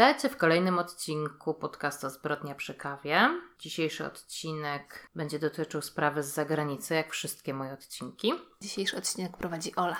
Witajcie w kolejnym odcinku podcastu Zbrodnia przy kawie. Dzisiejszy odcinek będzie dotyczył sprawy z zagranicy, jak wszystkie moje odcinki. Dzisiejszy odcinek prowadzi Ola.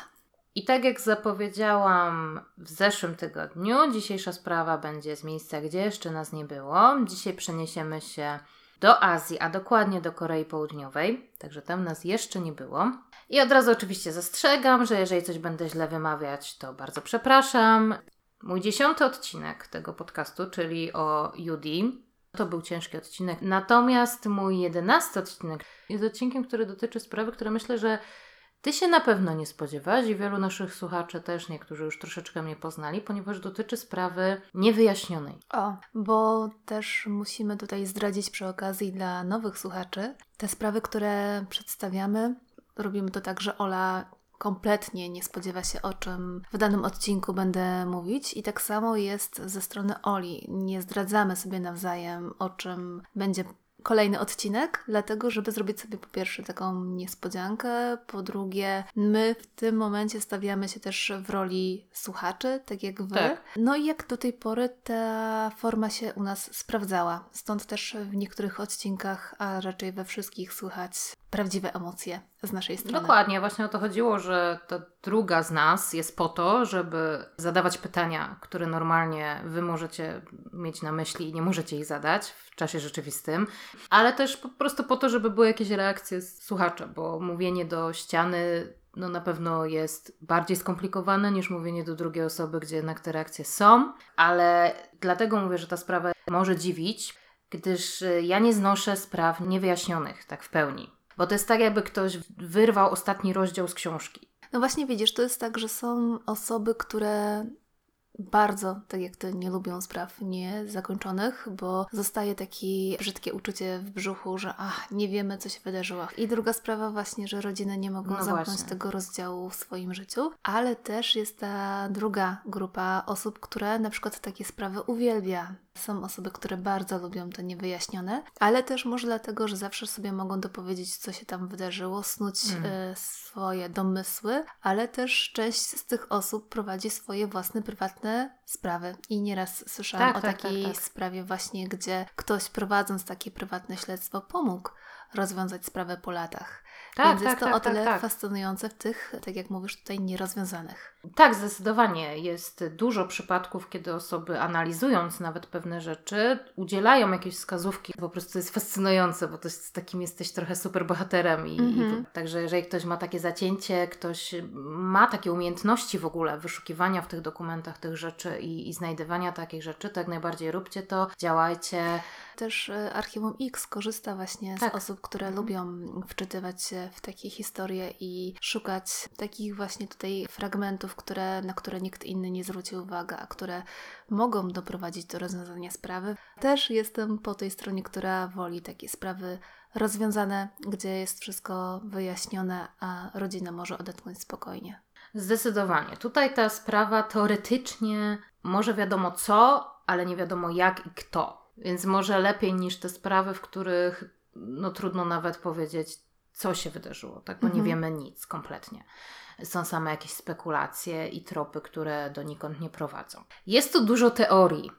I tak jak zapowiedziałam w zeszłym tygodniu, dzisiejsza sprawa będzie z miejsca, gdzie jeszcze nas nie było. Dzisiaj przeniesiemy się do Azji, a dokładnie do Korei Południowej, także tam nas jeszcze nie było. I od razu oczywiście zastrzegam, że jeżeli coś będę źle wymawiać, to bardzo przepraszam. Mój dziesiąty odcinek tego podcastu, czyli o Judy, to był ciężki odcinek. Natomiast mój jedenasty odcinek jest odcinkiem, który dotyczy sprawy, które myślę, że ty się na pewno nie spodziewasz i wielu naszych słuchaczy też, niektórzy już troszeczkę mnie poznali, ponieważ dotyczy sprawy niewyjaśnionej. O, bo też musimy tutaj zdradzić przy okazji dla nowych słuchaczy te sprawy, które przedstawiamy. Robimy to tak, że Ola kompletnie nie spodziewa się, o czym w danym odcinku będę mówić. I tak samo jest ze strony Oli. Nie zdradzamy sobie nawzajem, o czym będzie kolejny odcinek, dlatego żeby zrobić sobie po pierwsze taką niespodziankę, po drugie my w tym momencie stawiamy się też w roli słuchaczy, tak jak wy. Tak. No i jak do tej pory ta forma się u nas sprawdzała. Stąd też w niektórych odcinkach, a raczej we wszystkich słychać prawdziwe emocje z naszej strony. Dokładnie, właśnie o to chodziło, że ta druga z nas jest po to, żeby zadawać pytania, które normalnie wy możecie mieć na myśli i nie możecie ich zadać w czasie rzeczywistym, ale też po prostu po to, żeby były jakieś reakcje słuchacza, bo mówienie do ściany no na pewno jest bardziej skomplikowane niż mówienie do drugiej osoby, gdzie jednak te reakcje są, ale dlatego mówię, że ta sprawa może dziwić, gdyż ja nie znoszę spraw niewyjaśnionych tak w pełni. Bo to jest tak, jakby ktoś wyrwał ostatni rozdział z książki. No właśnie widzisz, to jest tak, że są osoby, które bardzo, tak jak ty, nie lubią spraw niezakończonych, bo zostaje takie brzydkie uczucie w brzuchu, że ach, nie wiemy, co się wydarzyło. I druga sprawa właśnie, że rodziny nie mogą No zamknąć właśnie. tego rozdziału w swoim życiu, ale też jest ta druga grupa osób, które na przykład takie sprawy uwielbia. Są osoby, które bardzo lubią to niewyjaśnione, ale też może dlatego, że zawsze sobie mogą dopowiedzieć, co się tam wydarzyło, snuć Mm. e, swoje domysły, ale też część z tych osób prowadzi swoje własne, prywatne sprawy. I nieraz słyszałam Tak, o tak, takiej tak, tak. sprawie właśnie, gdzie ktoś prowadząc takie prywatne śledztwo pomógł rozwiązać sprawę po latach. Tak, Więc tak, jest to tak, o tyle tak, tak. fascynujące w tych, tak jak mówisz tutaj, nierozwiązanych. Tak, zdecydowanie. Jest dużo przypadków, kiedy osoby analizując nawet pewne rzeczy, udzielają jakieś wskazówki. Po prostu jest fascynujące, bo to jest takim jesteś trochę super bohaterem. I, Mhm. i także jeżeli ktoś ma takie zacięcie, ktoś ma takie umiejętności w ogóle wyszukiwania w tych dokumentach tych rzeczy i, i znajdywania takich rzeczy, to jak najbardziej róbcie to, działajcie. Też e, Archiwum X korzysta właśnie Tak. z osób, które Mhm. lubią wczytywać się w takie historie i szukać takich właśnie tutaj fragmentów, które, na które nikt inny nie zwrócił uwagi, a które mogą doprowadzić do rozwiązania sprawy. Też jestem po tej stronie, która woli takie sprawy rozwiązane, gdzie jest wszystko wyjaśnione, a rodzina może odetchnąć spokojnie. Zdecydowanie. Tutaj ta sprawa teoretycznie może wiadomo co, ale nie wiadomo jak i kto. Więc może lepiej niż te sprawy, w których no trudno nawet powiedzieć, co się wydarzyło, tak? Bo nie Mhm. wiemy nic kompletnie. Są same jakieś spekulacje i tropy, które donikąd nie prowadzą. Jest tu dużo teorii.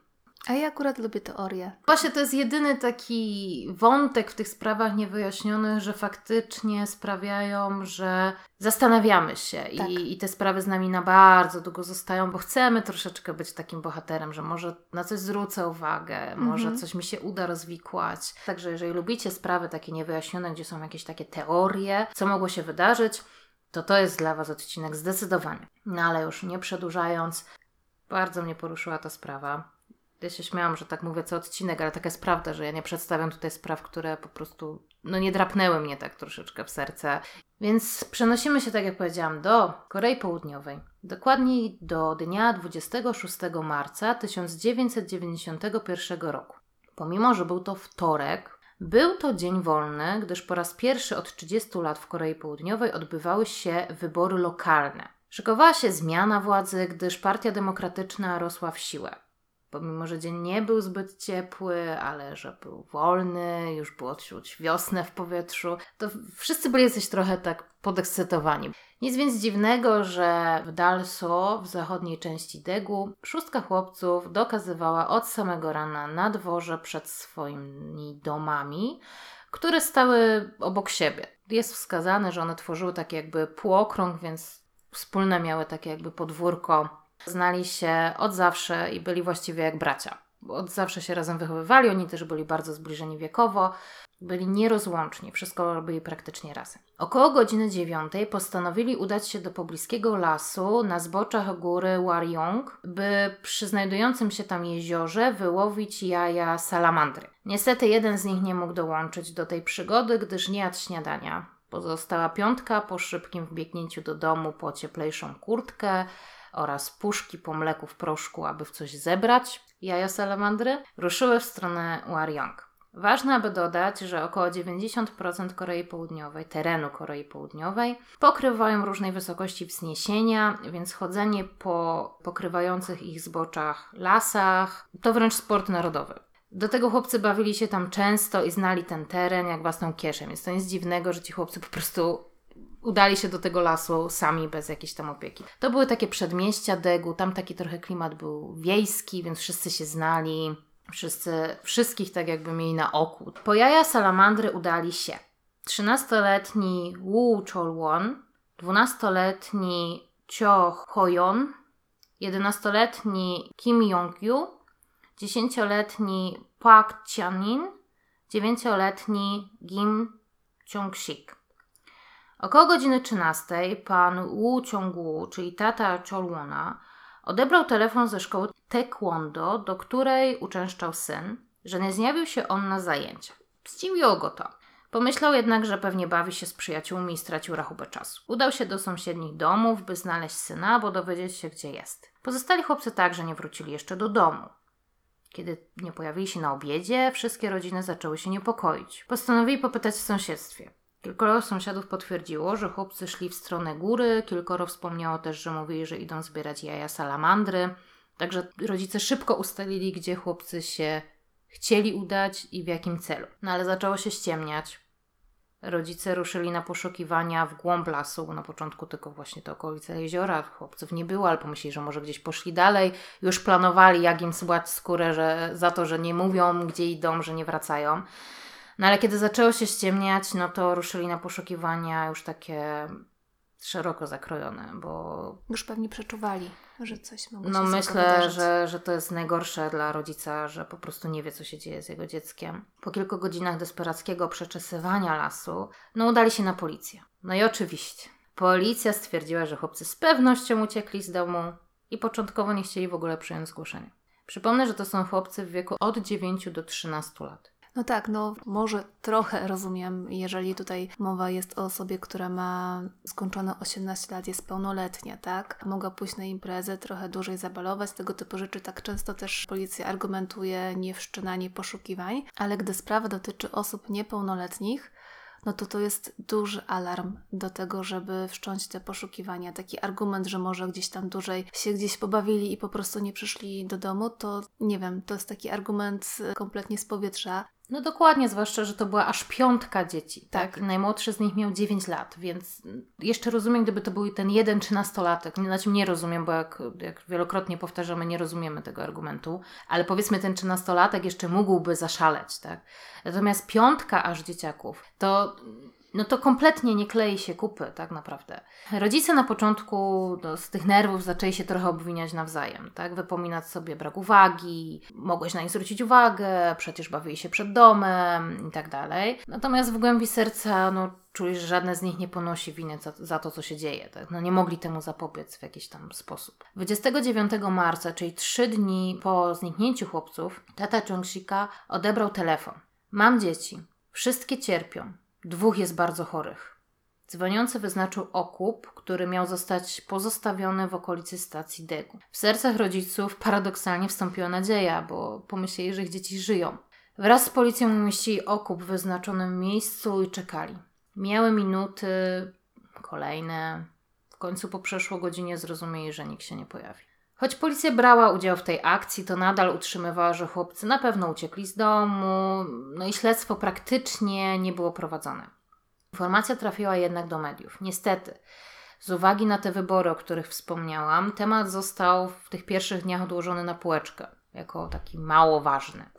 A ja akurat lubię teorię. Właśnie to jest jedyny taki wątek w tych sprawach niewyjaśnionych, że faktycznie sprawiają, że zastanawiamy się Tak. i, i te sprawy z nami na bardzo długo zostają, bo chcemy troszeczkę być takim bohaterem, że może na coś zwrócę uwagę, może Mhm. coś mi się uda rozwikłać. Także jeżeli lubicie sprawy takie niewyjaśnione, gdzie są jakieś takie teorie, co mogło się wydarzyć, to to jest dla Was odcinek zdecydowanie. No ale już nie przedłużając, bardzo mnie poruszyła ta sprawa. Ja się śmiałam, że tak mówię co odcinek, ale taka jest prawda, że ja nie przedstawiam tutaj spraw, które po prostu no nie drapnęły mnie tak troszeczkę w serce. Więc przenosimy się, tak jak powiedziałam, do Korei Południowej. Dokładniej do dnia 26 marca 1991 roku. Pomimo, że był to wtorek, był to dzień wolny, gdyż po raz pierwszy od 30 lat w Korei Południowej odbywały się wybory lokalne. Szykowała się zmiana władzy, gdyż Partia Demokratyczna rosła w siłę. Pomimo, że dzień nie był zbyt ciepły, ale że był wolny, już było czuć wiosnę w powietrzu, to wszyscy byli jacyś trochę tak podekscytowani. Nic więc dziwnego, że w Dalso, w zachodniej części Degu, szóstka chłopców dokazywała od samego rana na dworze przed swoimi domami, które stały obok siebie. Jest wskazane, że one tworzyły taki jakby półokrąg, więc wspólne miały takie jakby podwórko. Znali się od zawsze i byli właściwie jak bracia. Od zawsze się razem wychowywali, oni też byli bardzo zbliżeni wiekowo, byli nierozłączni, wszystko robili praktycznie razem. Około godziny dziewiątej postanowili udać się do pobliskiego lasu na zboczach góry Waryong, by przy znajdującym się tam jeziorze wyłowić jaja salamandry. Niestety jeden z nich nie mógł dołączyć do tej przygody, gdyż nie jadł śniadania. Pozostała piątka po szybkim wbiegnięciu do domu po cieplejszą kurtkę oraz puszki po mleku w proszku, aby w coś zebrać jaja salamandry, ruszyły w stronę Waryong. Ważne, aby dodać, że około 90% Korei Południowej, terenu Korei Południowej, pokrywają różnej wysokości wzniesienia, więc chodzenie po pokrywających ich zboczach lasach to wręcz sport narodowy. Do tego chłopcy bawili się tam często i znali ten teren jak własną kieszeń, więc to nic dziwnego, że ci chłopcy po prostu udali się do tego lasu sami, bez jakiejś tam opieki. To były takie przedmieścia Degu, tam taki trochę klimat był wiejski, więc wszyscy się znali. Wszyscy, wszystkich tak jakby mieli na oku. Po jaja salamandry udali się 13-letni Wu Cholwon, 12-letni Cho Hoyon, 11-letni Kim Yong-yu, 10-letni Park Chanin, 9-letni Kim Chong-sik. Około godziny 13 pan Wu Ciągu, czyli tata Cholwona, odebrał telefon ze szkoły taekwondo, do której uczęszczał syn, że nie zjawił się on na zajęcia. Zdziwiło go to. Pomyślał jednak, że pewnie bawi się z przyjaciółmi i stracił rachubę czasu. Udał się do sąsiednich domów, by znaleźć syna, bo dowiedzieć się, gdzie jest. Pozostali chłopcy także nie wrócili jeszcze do domu. Kiedy nie pojawili się na obiedzie, wszystkie rodziny zaczęły się niepokoić. Postanowili popytać w sąsiedztwie. Kilkoro sąsiadów potwierdziło, że chłopcy szli w stronę góry, kilkoro wspomniało też, że mówili, że idą zbierać jaja salamandry. Także rodzice szybko ustalili, gdzie chłopcy się chcieli udać i w jakim celu. No ale zaczęło się ściemniać. Rodzice ruszyli na poszukiwania w głąb lasu, na początku tylko właśnie te okolice jeziora, chłopców nie było, ale pomyśleli, że może gdzieś poszli dalej. Już planowali, jak im zbłać skórę że, za to, że nie mówią, gdzie idą, że nie wracają. No ale kiedy zaczęło się ściemniać, no to ruszyli na poszukiwania już takie szeroko zakrojone, bo... Już pewnie przeczuwali, że coś mogło No myślę, że, że to jest najgorsze dla rodzica, że po prostu nie wie, co się dzieje z jego dzieckiem. Po kilku godzinach desperackiego przeczesywania lasu, no udali się na policję. No i oczywiście, policja stwierdziła, że chłopcy z pewnością uciekli z domu i początkowo nie chcieli w ogóle przyjąć zgłoszenia. Przypomnę, że to są chłopcy w wieku od 9 do 13 lat. No tak, no może trochę rozumiem, jeżeli tutaj mowa jest o osobie, która ma skończone 18 lat, jest pełnoletnia, tak? Mogła pójść na imprezę, trochę dłużej zabalować, tego typu rzeczy. Tak często też policja argumentuje niewszczynanie poszukiwań, ale gdy sprawa dotyczy osób niepełnoletnich, no to to jest duży alarm do tego, żeby wszcząć te poszukiwania. Taki argument, że może gdzieś tam dłużej się gdzieś pobawili i po prostu nie przyszli do domu, to nie wiem, to jest taki argument kompletnie z powietrza. No dokładnie, zwłaszcza, że to była aż piątka dzieci. Tak. Tak. Najmłodszy z nich miał 9 lat, więc jeszcze rozumiem, gdyby to był ten jeden trzynastolatek. Na czym nie rozumiem, bo jak, jak wielokrotnie powtarzamy, nie rozumiemy tego argumentu, ale powiedzmy ten trzynastolatek jeszcze mógłby zaszaleć, tak? Natomiast piątka aż dzieciaków, to no to kompletnie nie klei się kupy, tak naprawdę. Rodzice na początku no, z tych nerwów zaczęli się trochę obwiniać nawzajem, tak? Wypominać sobie brak uwagi, mogłeś na nich zwrócić uwagę, przecież bawili się przed domem i tak dalej. Natomiast w głębi serca, no, czuli, że żadne z nich nie ponosi winy za, za to, co się dzieje, tak? No, nie mogli temu zapobiec w jakiś tam sposób. 29 marca, czyli trzy dni po zniknięciu chłopców, tata Chongsika odebrał telefon. Mam dzieci. Wszystkie cierpią. Dwóch jest bardzo chorych. Dzwoniący wyznaczył okup, który miał zostać pozostawiony w okolicy stacji Degu. W sercach rodziców paradoksalnie wstąpiła nadzieja, bo pomyśleli, że ich dzieci żyją. Wraz z policją umieścili okup w wyznaczonym miejscu i czekali. Miały minuty, kolejne. W końcu po przeszło godzinie zrozumieli, że nikt się nie pojawi. Choć policja brała udział w tej akcji, to nadal utrzymywała, że chłopcy na pewno uciekli z domu, no i śledztwo praktycznie nie było prowadzone. Informacja trafiła jednak do mediów. Niestety, z uwagi na te wybory, o których wspomniałam, temat został w tych pierwszych dniach odłożony na półeczkę, jako taki mało ważny.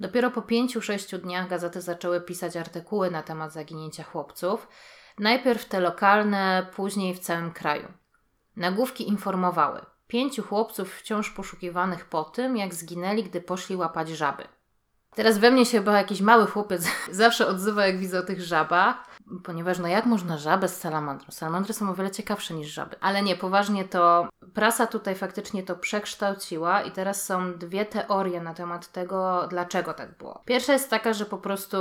Dopiero po pięciu, sześciu dniach gazety zaczęły pisać artykuły na temat zaginięcia chłopców. Najpierw te lokalne, później w całym kraju. Nagłówki informowały: pięciu chłopców wciąż poszukiwanych po tym, jak zginęli, gdy poszli łapać żaby. Teraz we mnie się chyba jakiś mały chłopiec zawsze odzywa, jak widzę o tych żabach, ponieważ no jak można żabę z salamandrą? Salamandry są o wiele ciekawsze niż żaby. Ale nie, poważnie to prasa tutaj faktycznie to przekształciła i teraz są dwie teorie na temat tego, dlaczego tak było. Pierwsza jest taka, że po prostu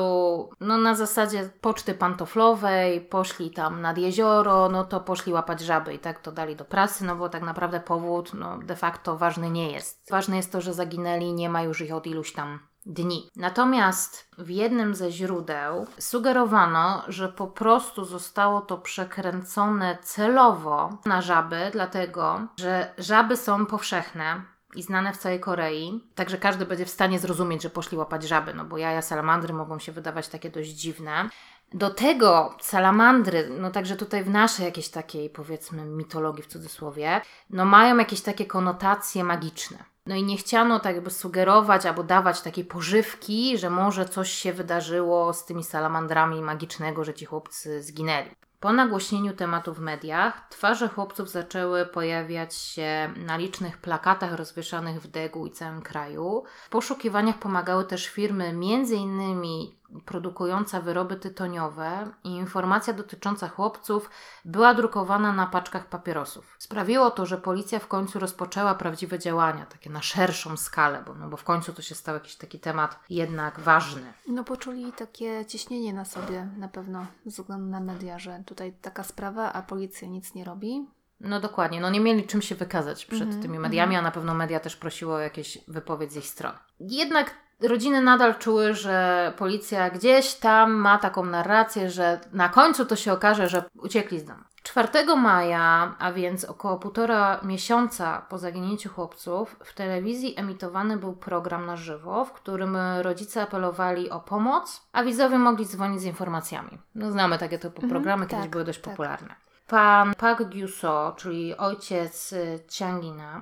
no na zasadzie poczty pantoflowej poszli tam nad jezioro, no to poszli łapać żaby i tak to dali do prasy, no bo tak naprawdę powód no de facto ważny nie jest. Ważne jest to, że zaginęli, nie ma już ich od iluś tam dni. Natomiast w jednym ze źródeł sugerowano, że po prostu zostało to przekręcone celowo na żaby, dlatego że żaby są powszechne i znane w całej Korei, także każdy będzie w stanie zrozumieć, że poszli łapać żaby, no bo jaja salamandry mogą się wydawać takie dość dziwne. Do tego salamandry, no także tutaj w naszej jakiejś takiej powiedzmy mitologii w cudzysłowie, no mają jakieś takie konotacje magiczne. No i nie chciano tak jakby sugerować albo dawać takiej pożywki, że może coś się wydarzyło z tymi salamandrami magicznego, że ci chłopcy zginęli. Po nagłośnieniu tematu w mediach, twarze chłopców zaczęły pojawiać się na licznych plakatach rozwieszanych w Degu i całym kraju. W poszukiwaniach pomagały też firmy, innymi produkująca wyroby tytoniowe i informacja dotycząca chłopców była drukowana na paczkach papierosów. Sprawiło to, że policja w końcu rozpoczęła prawdziwe działania, takie na szerszą skalę, bo, no bo w końcu to się stał jakiś taki temat jednak ważny. No poczuli takie ciśnienie na sobie na pewno ze względu na media, że tutaj taka sprawa, a policja nic nie robi. No dokładnie, no nie mieli czym się wykazać przed Mhm, tymi mediami, a na pewno media też prosiły o jakieś wypowiedź z ich strony. Jednak rodziny nadal czuły, że policja gdzieś tam ma taką narrację, że na końcu to się okaże, że uciekli z domu. 4 maja, a więc około półtora miesiąca po zaginięciu chłopców, w telewizji emitowany był program na żywo, w którym rodzice apelowali o pomoc, a widzowie mogli dzwonić z informacjami. No, znamy takie typu Mhm, programy, kiedyś tak, były dość tak. popularne. Pan Park Gyu-so, czyli ojciec y, Chiangina,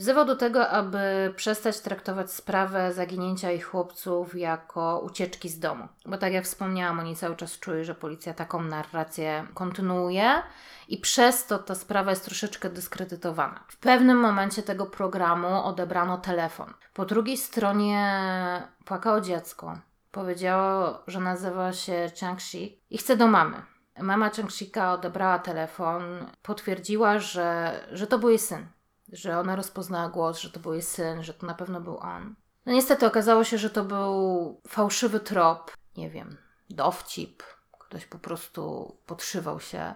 wzywał do tego, aby przestać traktować sprawę zaginięcia ich chłopców jako ucieczki z domu. Bo tak jak wspomniałam, oni cały czas czuli, że policja taką narrację kontynuuje i przez to ta sprawa jest troszeczkę dyskredytowana. W pewnym momencie tego programu odebrano telefon. Po drugiej stronie płakało dziecko. Powiedziało, że nazywa się Changxi i chce do mamy. Mama Changshika odebrała telefon, potwierdziła, że, że to był jej syn, że ona rozpoznała głos, że to był jej syn, że to na pewno był on. No niestety okazało się, że to był fałszywy trop, nie wiem, dowcip, ktoś po prostu podszywał się.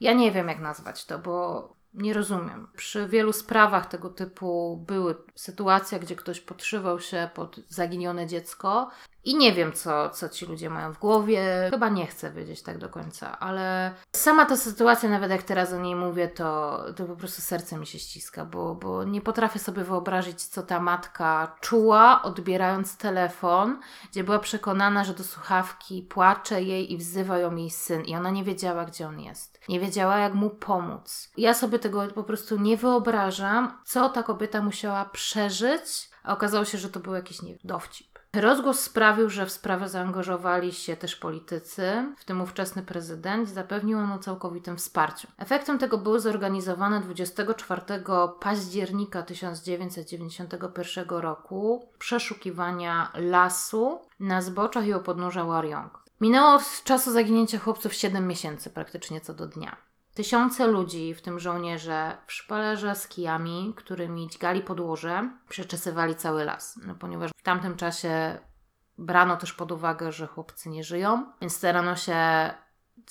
Ja nie wiem, jak nazwać to, bo nie rozumiem. Przy wielu sprawach tego typu były sytuacje, gdzie ktoś podszywał się pod zaginione dziecko i nie wiem, co, co ci ludzie mają w głowie. Chyba nie chcę wiedzieć tak do końca, ale sama ta sytuacja, nawet jak teraz o niej mówię, to, to po prostu serce mi się ściska, bo, bo nie potrafię sobie wyobrazić, co ta matka czuła, odbierając telefon, gdzie była przekonana, że do słuchawki płacze jej i wzywa ją jej syn, i ona nie wiedziała, gdzie on jest. Nie wiedziała, jak mu pomóc. Ja sobie tego po prostu nie wyobrażam, co ta kobieta musiała przeżyć, a okazało się, że to był jakiś nie, dowcip. Rozgłos sprawił, że w sprawę zaangażowali się też politycy, w tym ówczesny prezydent, zapewnił on o całkowitym wsparciu. Efektem tego były zorganizowane 24 października 1991 roku przeszukiwania lasu na zboczach i u podnóża Waryong. Minęło od czasu zaginięcia chłopców 7 miesięcy, praktycznie co do dnia. Tysiące ludzi, w tym żołnierze, w szpalerze z kijami, którymi dźgali podłoże, przeczesywali cały las. No, ponieważ w tamtym czasie brano też pod uwagę, że chłopcy nie żyją, więc starano się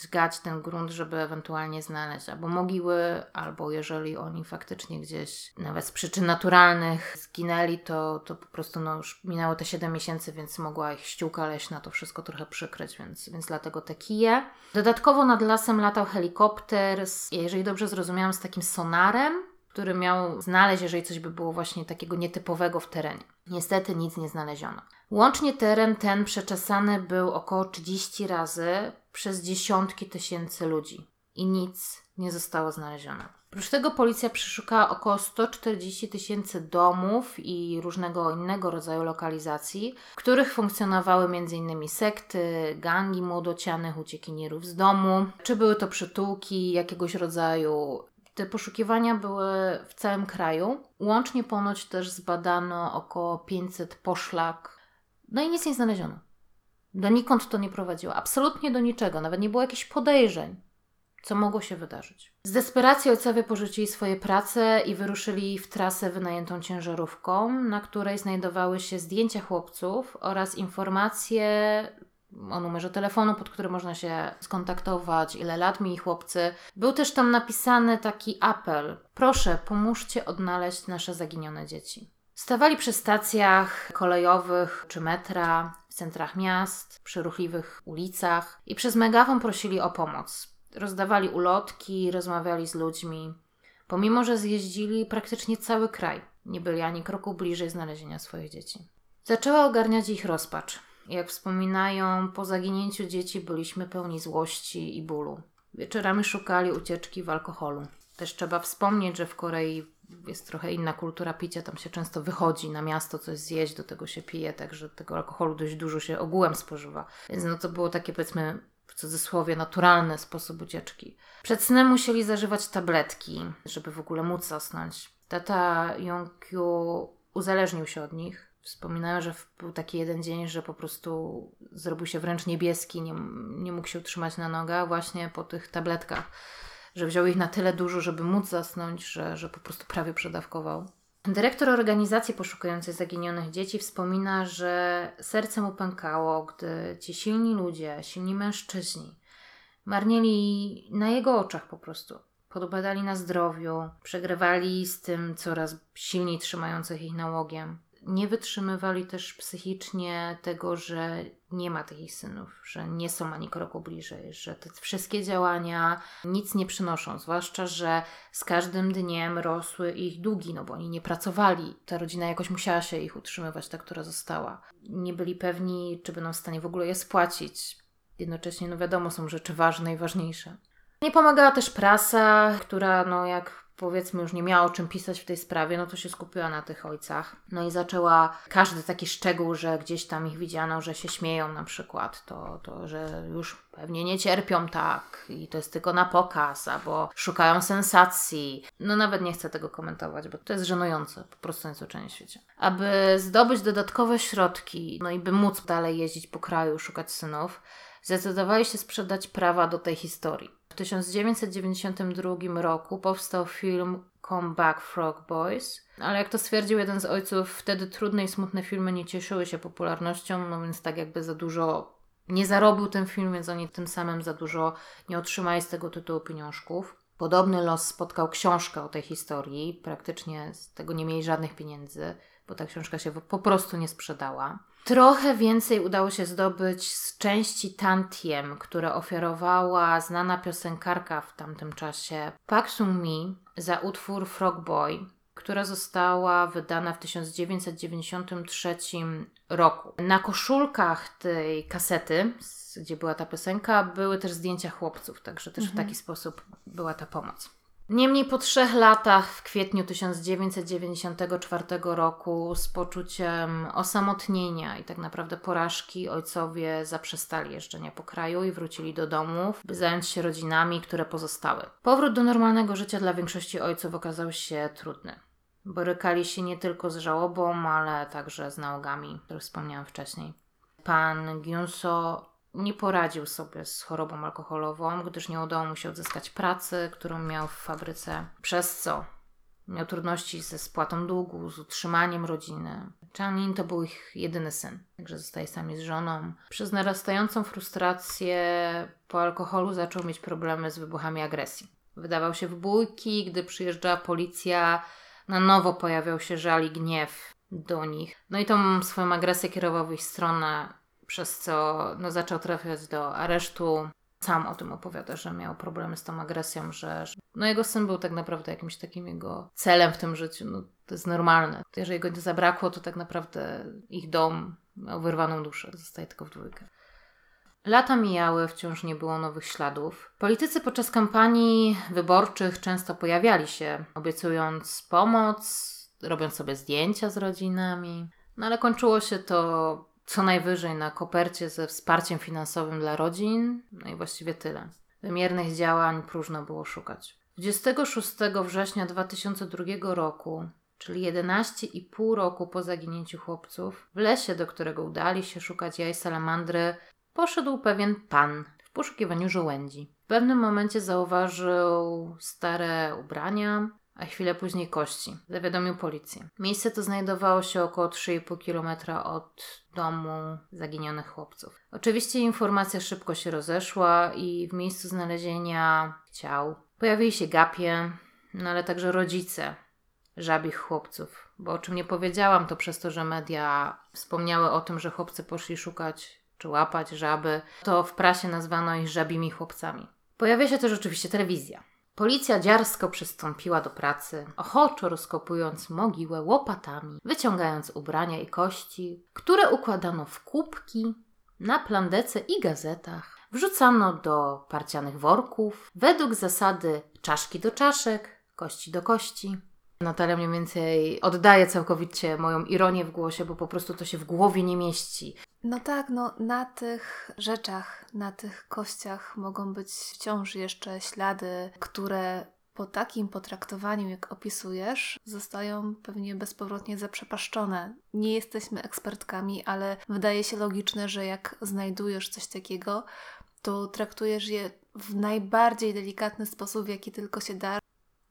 dźgać ten grunt, żeby ewentualnie znaleźć albo mogiły, albo jeżeli oni faktycznie gdzieś, nawet z przyczyn naturalnych, zginęli, to, to po prostu no, już minęło te 7 miesięcy, więc mogła ich ściółka leśna to wszystko trochę przykryć, więc, więc dlatego te kije. Dodatkowo nad lasem latał helikopter, z, jeżeli dobrze zrozumiałam, z takim sonarem, który miał znaleźć, jeżeli coś by było właśnie takiego nietypowego w terenie. Niestety nic nie znaleziono. Łącznie teren ten przeczesany był około 30 razy przez dziesiątki tysięcy ludzi i nic nie zostało znalezione. Oprócz tego policja przeszukała około 140 tysięcy domów i różnego innego rodzaju lokalizacji, w których funkcjonowały m.in. sekty, gangi młodocianych, uciekinierów z domu, czy były to przytułki jakiegoś rodzaju. Te poszukiwania były w całym kraju. Łącznie ponoć też zbadano około 500 poszlak, no i nic nie znaleziono. Donikąd to nie prowadziło, absolutnie do niczego, nawet nie było jakichś podejrzeń co mogło się wydarzyć. Z desperacji ojcowie porzucili swoje prace i wyruszyli w trasę wynajętą ciężarówką, na której znajdowały się zdjęcia chłopców oraz informacje o numerze telefonu, pod który można się skontaktować, ile lat mieli chłopcy. Był też tam napisany taki apel: proszę, pomóżcie odnaleźć nasze zaginione dzieci. Stawali przy stacjach kolejowych czy metra, centrach miast, przy ruchliwych ulicach i przez megafon prosili o pomoc rozdawali ulotki, rozmawiali z ludźmi. Pomimo, że zjeździli praktycznie cały kraj, nie byli ani kroku bliżej znalezienia swoich dzieci. Zaczęła ogarniać ich rozpacz. Jak wspominają, po zaginięciu dzieci byliśmy pełni złości i bólu. Wieczorami szukali ucieczki w alkoholu. Też trzeba wspomnieć, że w Korei jest trochę inna kultura picia, tam się często wychodzi na miasto coś zjeść, do tego się pije, także tego alkoholu dość dużo się ogółem spożywa. Więc no to było takie powiedzmy w cudzysłowie naturalny sposób ucieczki. Przed snem musieli zażywać tabletki, żeby w ogóle móc zasnąć. Tata Jongkyu uzależnił się od nich. Wspominają, że był taki jeden dzień, że po prostu zrobił się wręcz niebieski, nie, nie mógł się utrzymać na nogach właśnie po tych tabletkach. Że wziął ich na tyle dużo, żeby móc zasnąć, że, że po prostu prawie przedawkował. Dyrektor organizacji poszukującej zaginionych dzieci wspomina, że serce mu pękało, gdy ci silni ludzie, silni mężczyźni, marnieli na jego oczach po prostu. Podobadali na zdrowiu, przegrywali z tym coraz silniej trzymających ich nałogiem nie wytrzymywali też psychicznie tego, że nie ma tych synów, że nie są ani kroku bliżej, że te wszystkie działania nic nie przynoszą, zwłaszcza, że z każdym dniem rosły ich długi, no bo oni nie pracowali. Ta rodzina jakoś musiała się ich utrzymywać, ta, która została. Nie byli pewni, czy będą w stanie w ogóle je spłacić. Jednocześnie, no wiadomo, są rzeczy ważne i ważniejsze. Nie pomagała też prasa, która, no jak powiedzmy już nie miała o czym pisać w tej sprawie, no to się skupiła na tych ojcach. No i zaczęła każdy taki szczegół, że gdzieś tam ich widziano, że się śmieją na przykład, to, to że już pewnie nie cierpią tak i to jest tylko na pokaz, albo szukają sensacji. No nawet nie chcę tego komentować, bo to jest żenujące, po prostu najzwyczajniej w świecie. Aby zdobyć dodatkowe środki, no i by móc dalej jeździć po kraju, szukać synów, zdecydowali się sprzedać prawa do tej historii. W 1992 roku powstał film Come Back Frog Boys, ale jak to stwierdził jeden z ojców, wtedy trudne i smutne filmy nie cieszyły się popularnością, no więc tak jakby za dużo nie zarobił ten film, więc oni tym samym za dużo nie otrzymali z tego tytułu pieniążków. Podobny los spotkał książkę o tej historii, praktycznie z tego nie mieli żadnych pieniędzy, bo ta książka się po prostu nie sprzedała. Trochę więcej udało się zdobyć z części Tantiem, które ofiarowała znana piosenkarka w tamtym czasie Pak Sung Mi za utwór Frog Boy, która została wydana w 1993 roku. Na koszulkach tej kasety, gdzie była ta piosenka, były też zdjęcia chłopców, także też mhm. w taki sposób była ta pomoc. Niemniej po trzech latach, w kwietniu 1994 roku, z poczuciem osamotnienia i tak naprawdę porażki, ojcowie zaprzestali jeżdżenia po kraju i wrócili do domów, by zająć się rodzinami, które pozostały. Powrót do normalnego życia dla większości ojców okazał się trudny. Borykali się nie tylko z żałobą, ale także z nałogami, które wspomniałam wcześniej. Pan Gyunso nie poradził sobie z chorobą alkoholową, gdyż nie udało mu się odzyskać pracy, którą miał w fabryce, przez co miał trudności ze spłatą długu, z utrzymaniem rodziny. Chanin to był ich jedyny syn, także zostaje sami z żoną. Przez narastającą frustrację po alkoholu zaczął mieć problemy z wybuchami agresji. Wydawał się w bójki, gdy przyjeżdżała policja, na nowo pojawiał się żal i gniew do nich. No i tą swoją agresję kierował w ich stronę przez co no, zaczął trafiać do aresztu. Sam o tym opowiada, że miał problemy z tą agresją, że, że no jego syn był tak naprawdę jakimś takim jego celem w tym życiu. No, to jest normalne. Jeżeli go nie zabrakło, to tak naprawdę ich dom miał wyrwaną duszę. Zostaje tylko w dwójkę. Lata mijały, wciąż nie było nowych śladów. Politycy podczas kampanii wyborczych często pojawiali się, obiecując pomoc, robiąc sobie zdjęcia z rodzinami. No ale kończyło się to co najwyżej na kopercie ze wsparciem finansowym dla rodzin, no i właściwie tyle. Wymiernych działań próżno było szukać. 26 września 2002 roku, czyli 11,5 roku po zaginięciu chłopców, w lesie, do którego udali się szukać jaj salamandry, poszedł pewien pan w poszukiwaniu żołędzi. W pewnym momencie zauważył stare ubrania, a chwilę później kości. Zawiadomił policję. Miejsce to znajdowało się około 3,5 km od domu zaginionych chłopców. Oczywiście informacja szybko się rozeszła i w miejscu znalezienia ciał pojawili się gapie, no ale także rodzice żabich chłopców. Bo o czym nie powiedziałam, to przez to, że media wspomniały o tym, że chłopcy poszli szukać czy łapać żaby, to w prasie nazwano ich żabimi chłopcami. Pojawia się też oczywiście telewizja. Policja dziarsko przystąpiła do pracy, ochoczo rozkopując mogiłę łopatami, wyciągając ubrania i kości, które układano w kubki, na plandece i gazetach. Wrzucano do parcianych worków, według zasady czaszki do czaszek, kości do kości. Natalia mniej więcej oddaje całkowicie moją ironię w głosie, bo po prostu to się w głowie nie mieści. No tak, no na tych rzeczach, na tych kościach mogą być wciąż jeszcze ślady, które po takim potraktowaniu, jak opisujesz, zostają pewnie bezpowrotnie zaprzepaszczone. Nie jesteśmy ekspertkami, ale wydaje się logiczne, że jak znajdujesz coś takiego, to traktujesz je w najbardziej delikatny sposób, w jaki tylko się da.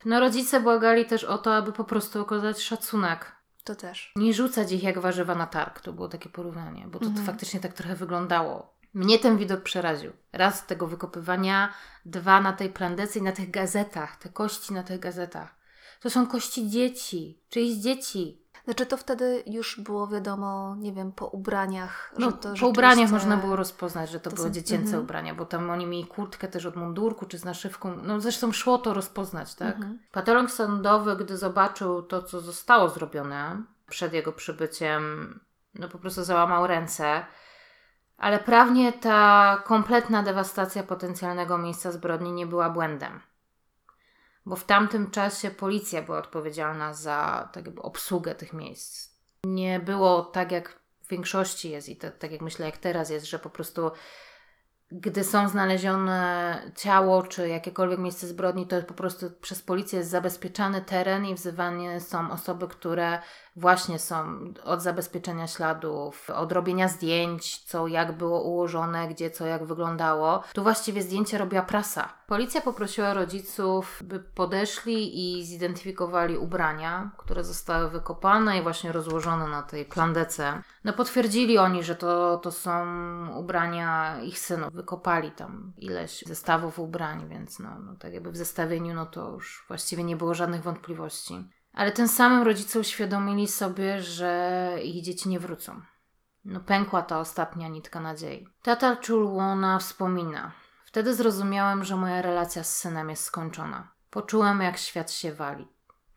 No rodzice błagali też o to, aby po prostu okazać szacunek. To też. Nie rzucać ich jak warzywa na targ. To było takie porównanie, bo to, Mhm. to faktycznie tak trochę wyglądało. Mnie ten widok przeraził. Raz tego wykopywania, dwa na tej plandecy i na tych gazetach, te kości na tych gazetach. To są kości dzieci, czyjś dzieci. Znaczy to wtedy już było wiadomo, nie wiem, po ubraniach, No, że to po ubraniach można było rozpoznać, że to, to były są- dziecięce mhm. ubrania, bo tam oni mieli kurtkę też od mundurku czy z naszywką. No zresztą szło to rozpoznać, tak? Mhm. Patolog sądowy, gdy zobaczył to, co zostało zrobione przed jego przybyciem, no po prostu załamał ręce. Ale prawnie ta kompletna dewastacja potencjalnego miejsca zbrodni nie była błędem. Bo w tamtym czasie policja była odpowiedzialna za tak jakby obsługę tych miejsc. Nie było tak, jak w większości jest i to, tak jak myślę, jak teraz jest, że po prostu gdy są znalezione ciało czy jakiekolwiek miejsce zbrodni, to po prostu przez policję jest zabezpieczany teren i wzywane są osoby, które właśnie są od zabezpieczenia śladów, od robienia zdjęć, co jak było ułożone, gdzie co jak wyglądało. Tu właściwie zdjęcia robiła prasa. Policja poprosiła rodziców, by podeszli i zidentyfikowali ubrania, które zostały wykopane i właśnie rozłożone na tej plandece. No potwierdzili oni, że to, to są ubrania ich synów. Wykopali tam ileś zestawów ubrań, więc no, no tak jakby w zestawieniu no to już właściwie nie było żadnych wątpliwości. Ale tym samym rodzice uświadomili sobie, że ich dzieci nie wrócą. No pękła ta ostatnia nitka nadziei. Tata Czulłona wspomina. Wtedy zrozumiałem, że moja relacja z synem jest skończona. Poczułem, jak świat się wali.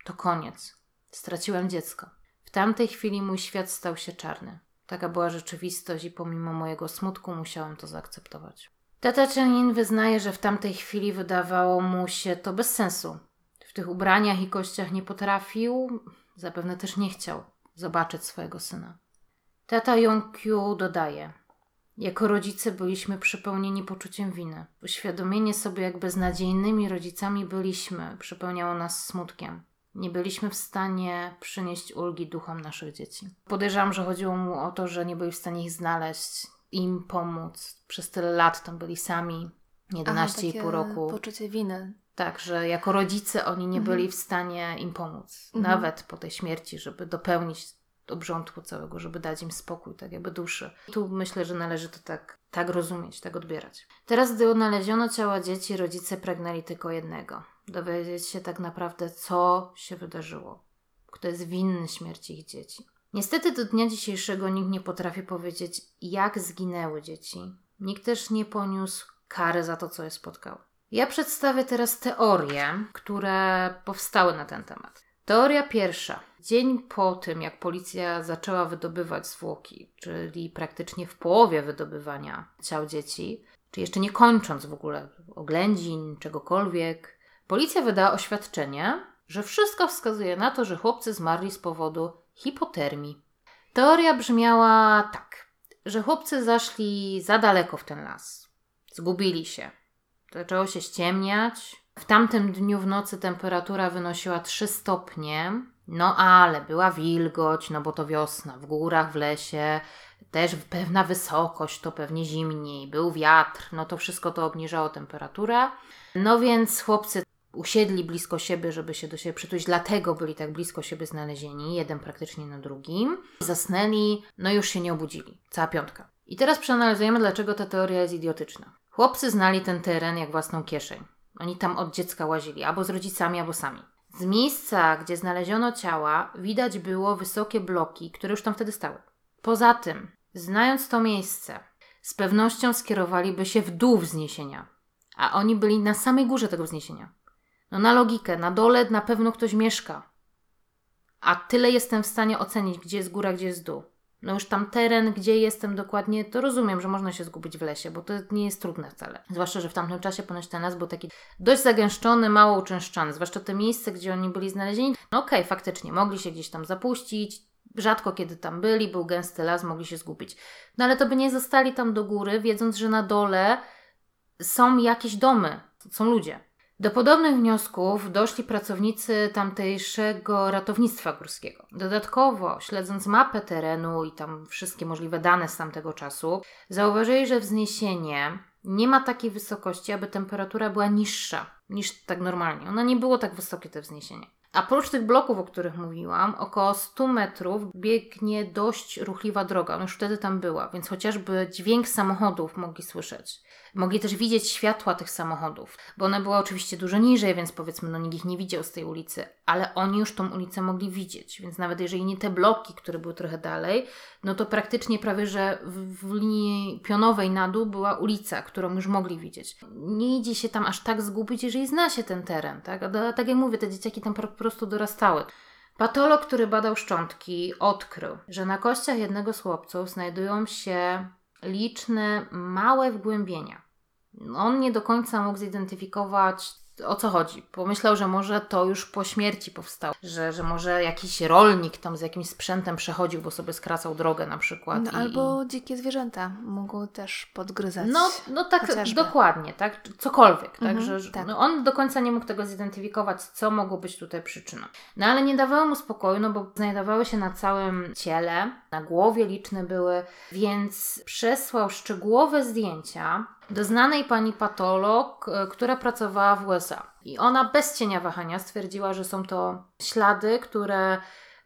To koniec. Straciłem dziecko. W tamtej chwili mój świat stał się czarny. Taka była rzeczywistość i pomimo mojego smutku musiałem to zaakceptować. Tata Chenin wyznaje, że w tamtej chwili wydawało mu się to bez sensu. Tych ubraniach i kościach nie potrafił, zapewne też nie chciał zobaczyć swojego syna. Tata Yongkyu dodaje: Jako rodzice byliśmy przepełnieni poczuciem winy. Uświadomienie sobie, jak beznadziejnymi rodzicami byliśmy, przepełniało nas smutkiem. Nie byliśmy w stanie przynieść ulgi duchom naszych dzieci. Podejrzewam, że chodziło mu o to, że nie byli w stanie ich znaleźć, im pomóc. Przez tyle lat tam byli sami, Aha, 11,5 takie roku. poczucie winy. Tak, że jako rodzice oni nie Mhm. byli w stanie im pomóc. Mhm. Nawet po tej śmierci, żeby dopełnić obrządku całego, żeby dać im spokój, tak jakby duszy. Tu myślę, że należy to tak, tak rozumieć, tak odbierać. Teraz, gdy odnaleziono ciała dzieci, rodzice pragnęli tylko jednego. Dowiedzieć się tak naprawdę, co się wydarzyło. Kto jest winny śmierci ich dzieci. Niestety do dnia dzisiejszego nikt nie potrafi powiedzieć, jak zginęły dzieci. Nikt też nie poniósł kary za to, co je spotkało. Ja przedstawię teraz teorie, które powstały na ten temat. Teoria pierwsza. Dzień po tym, jak policja zaczęła wydobywać zwłoki, czyli praktycznie w połowie wydobywania ciał dzieci, czy jeszcze nie kończąc w ogóle oględzin, czegokolwiek, policja wydała oświadczenie, że wszystko wskazuje na to, że chłopcy zmarli z powodu hipotermii. Teoria brzmiała tak, że chłopcy zaszli za daleko w ten las. Zgubili się. Zaczęło się ściemniać. W tamtym dniu w nocy temperatura wynosiła 3 stopnie. No ale była wilgoć, no bo to wiosna, w górach, w lesie, też pewna wysokość, to pewnie zimniej, był wiatr, no to wszystko to obniżało temperaturę. No więc chłopcy usiedli blisko siebie, żeby się do siebie przytulić, dlatego byli tak blisko siebie znalezieni, jeden praktycznie na drugim. Zasnęli, no już się nie obudzili. Cała piątka. I teraz przeanalizujemy, dlaczego ta teoria jest idiotyczna. Chłopcy znali ten teren jak własną kieszeń. Oni tam od dziecka łazili, albo z rodzicami, albo sami. Z miejsca, gdzie znaleziono ciała, widać było wysokie bloki, które już tam wtedy stały. Poza tym, znając to miejsce, z pewnością skierowaliby się w dół wzniesienia, a oni byli na samej górze tego wzniesienia. No na logikę, na dole na pewno ktoś mieszka. A tyle jestem w stanie ocenić, gdzie jest góra, gdzie jest dół. No już tam teren, gdzie jestem dokładnie, to rozumiem, że można się zgubić w lesie, bo to nie jest trudne wcale. Zwłaszcza, że w tamtym czasie ponoć ten las był taki dość zagęszczony, mało uczęszczany. Zwłaszcza te miejsce, gdzie oni byli znalezieni. No okej, okay, faktycznie, mogli się gdzieś tam zapuścić, rzadko kiedy tam byli, był gęsty las, mogli się zgubić. No ale to by nie zostali tam do góry, wiedząc, że na dole są jakieś domy, są ludzie. Do podobnych wniosków doszli pracownicy tamtejszego ratownictwa górskiego. Dodatkowo, śledząc mapę terenu i tam wszystkie możliwe dane z tamtego czasu, zauważyli, że wzniesienie nie ma takiej wysokości, aby temperatura była niższa niż tak normalnie. Ona nie było tak wysokie, to wzniesienie. A prócz tych bloków, o których mówiłam, około 100 metrów biegnie dość ruchliwa droga. Ona już wtedy tam była, więc chociażby dźwięk samochodów mogli słyszeć. Mogli też widzieć światła tych samochodów, bo one były oczywiście dużo niżej, więc powiedzmy, no nikt ich nie widział z tej ulicy, ale oni już tą ulicę mogli widzieć, więc nawet jeżeli nie te bloki, które były trochę dalej, no to praktycznie prawie, że w, w linii pionowej na dół była ulica, którą już mogli widzieć. Nie idzie się tam aż tak zgubić, jeżeli zna się ten teren, tak? A tak jak mówię, te dzieciaki tam po prostu dorastały. Patolog, który badał szczątki, odkrył, że na kościach jednego z chłopców znajdują się liczne małe wgłębienia. On nie do końca mógł zidentyfikować o co chodzi. Pomyślał, że może to już po śmierci powstało, że, że może jakiś rolnik tam z jakimś sprzętem przechodził, bo sobie skracał drogę na przykład. No, i, albo dzikie zwierzęta mogą też podgryzać. No, no tak, chociażby. dokładnie, tak? Cokolwiek, tak? Mhm, że, tak. No, on do końca nie mógł tego zidentyfikować, co mogło być tutaj przyczyną. No ale nie dawało mu spokoju, no bo znajdowały się na całym ciele, na głowie liczne były, więc przesłał szczegółowe zdjęcia do znanej pani patolog, e, która pracowała w USA. I ona bez cienia wahania stwierdziła, że są to ślady, które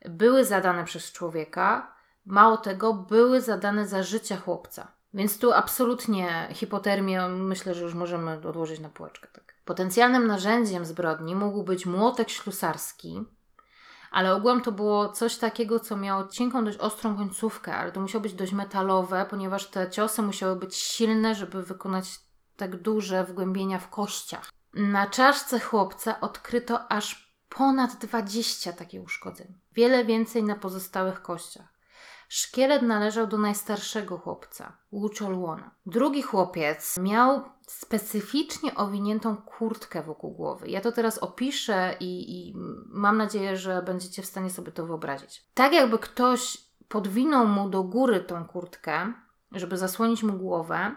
były zadane przez człowieka, mało tego, były zadane za życia chłopca. Więc tu absolutnie hipotermię myślę, że już możemy odłożyć na półeczkę. Tak. Potencjalnym narzędziem zbrodni mógł być młotek ślusarski, ale ogółem to było coś takiego, co miało cienką, dość ostrą końcówkę, ale to musiało być dość metalowe, ponieważ te ciosy musiały być silne, żeby wykonać tak duże wgłębienia w kościach. Na czaszce chłopca odkryto aż ponad 20 takich uszkodzeń. Wiele więcej na pozostałych kościach. Szkielet należał do najstarszego chłopca, Łuczolłona. Drugi chłopiec miał specyficznie owiniętą kurtkę wokół głowy. Ja to teraz opiszę i, i mam nadzieję, że będziecie w stanie sobie to wyobrazić. Tak jakby ktoś podwinął mu do góry tą kurtkę, żeby zasłonić mu głowę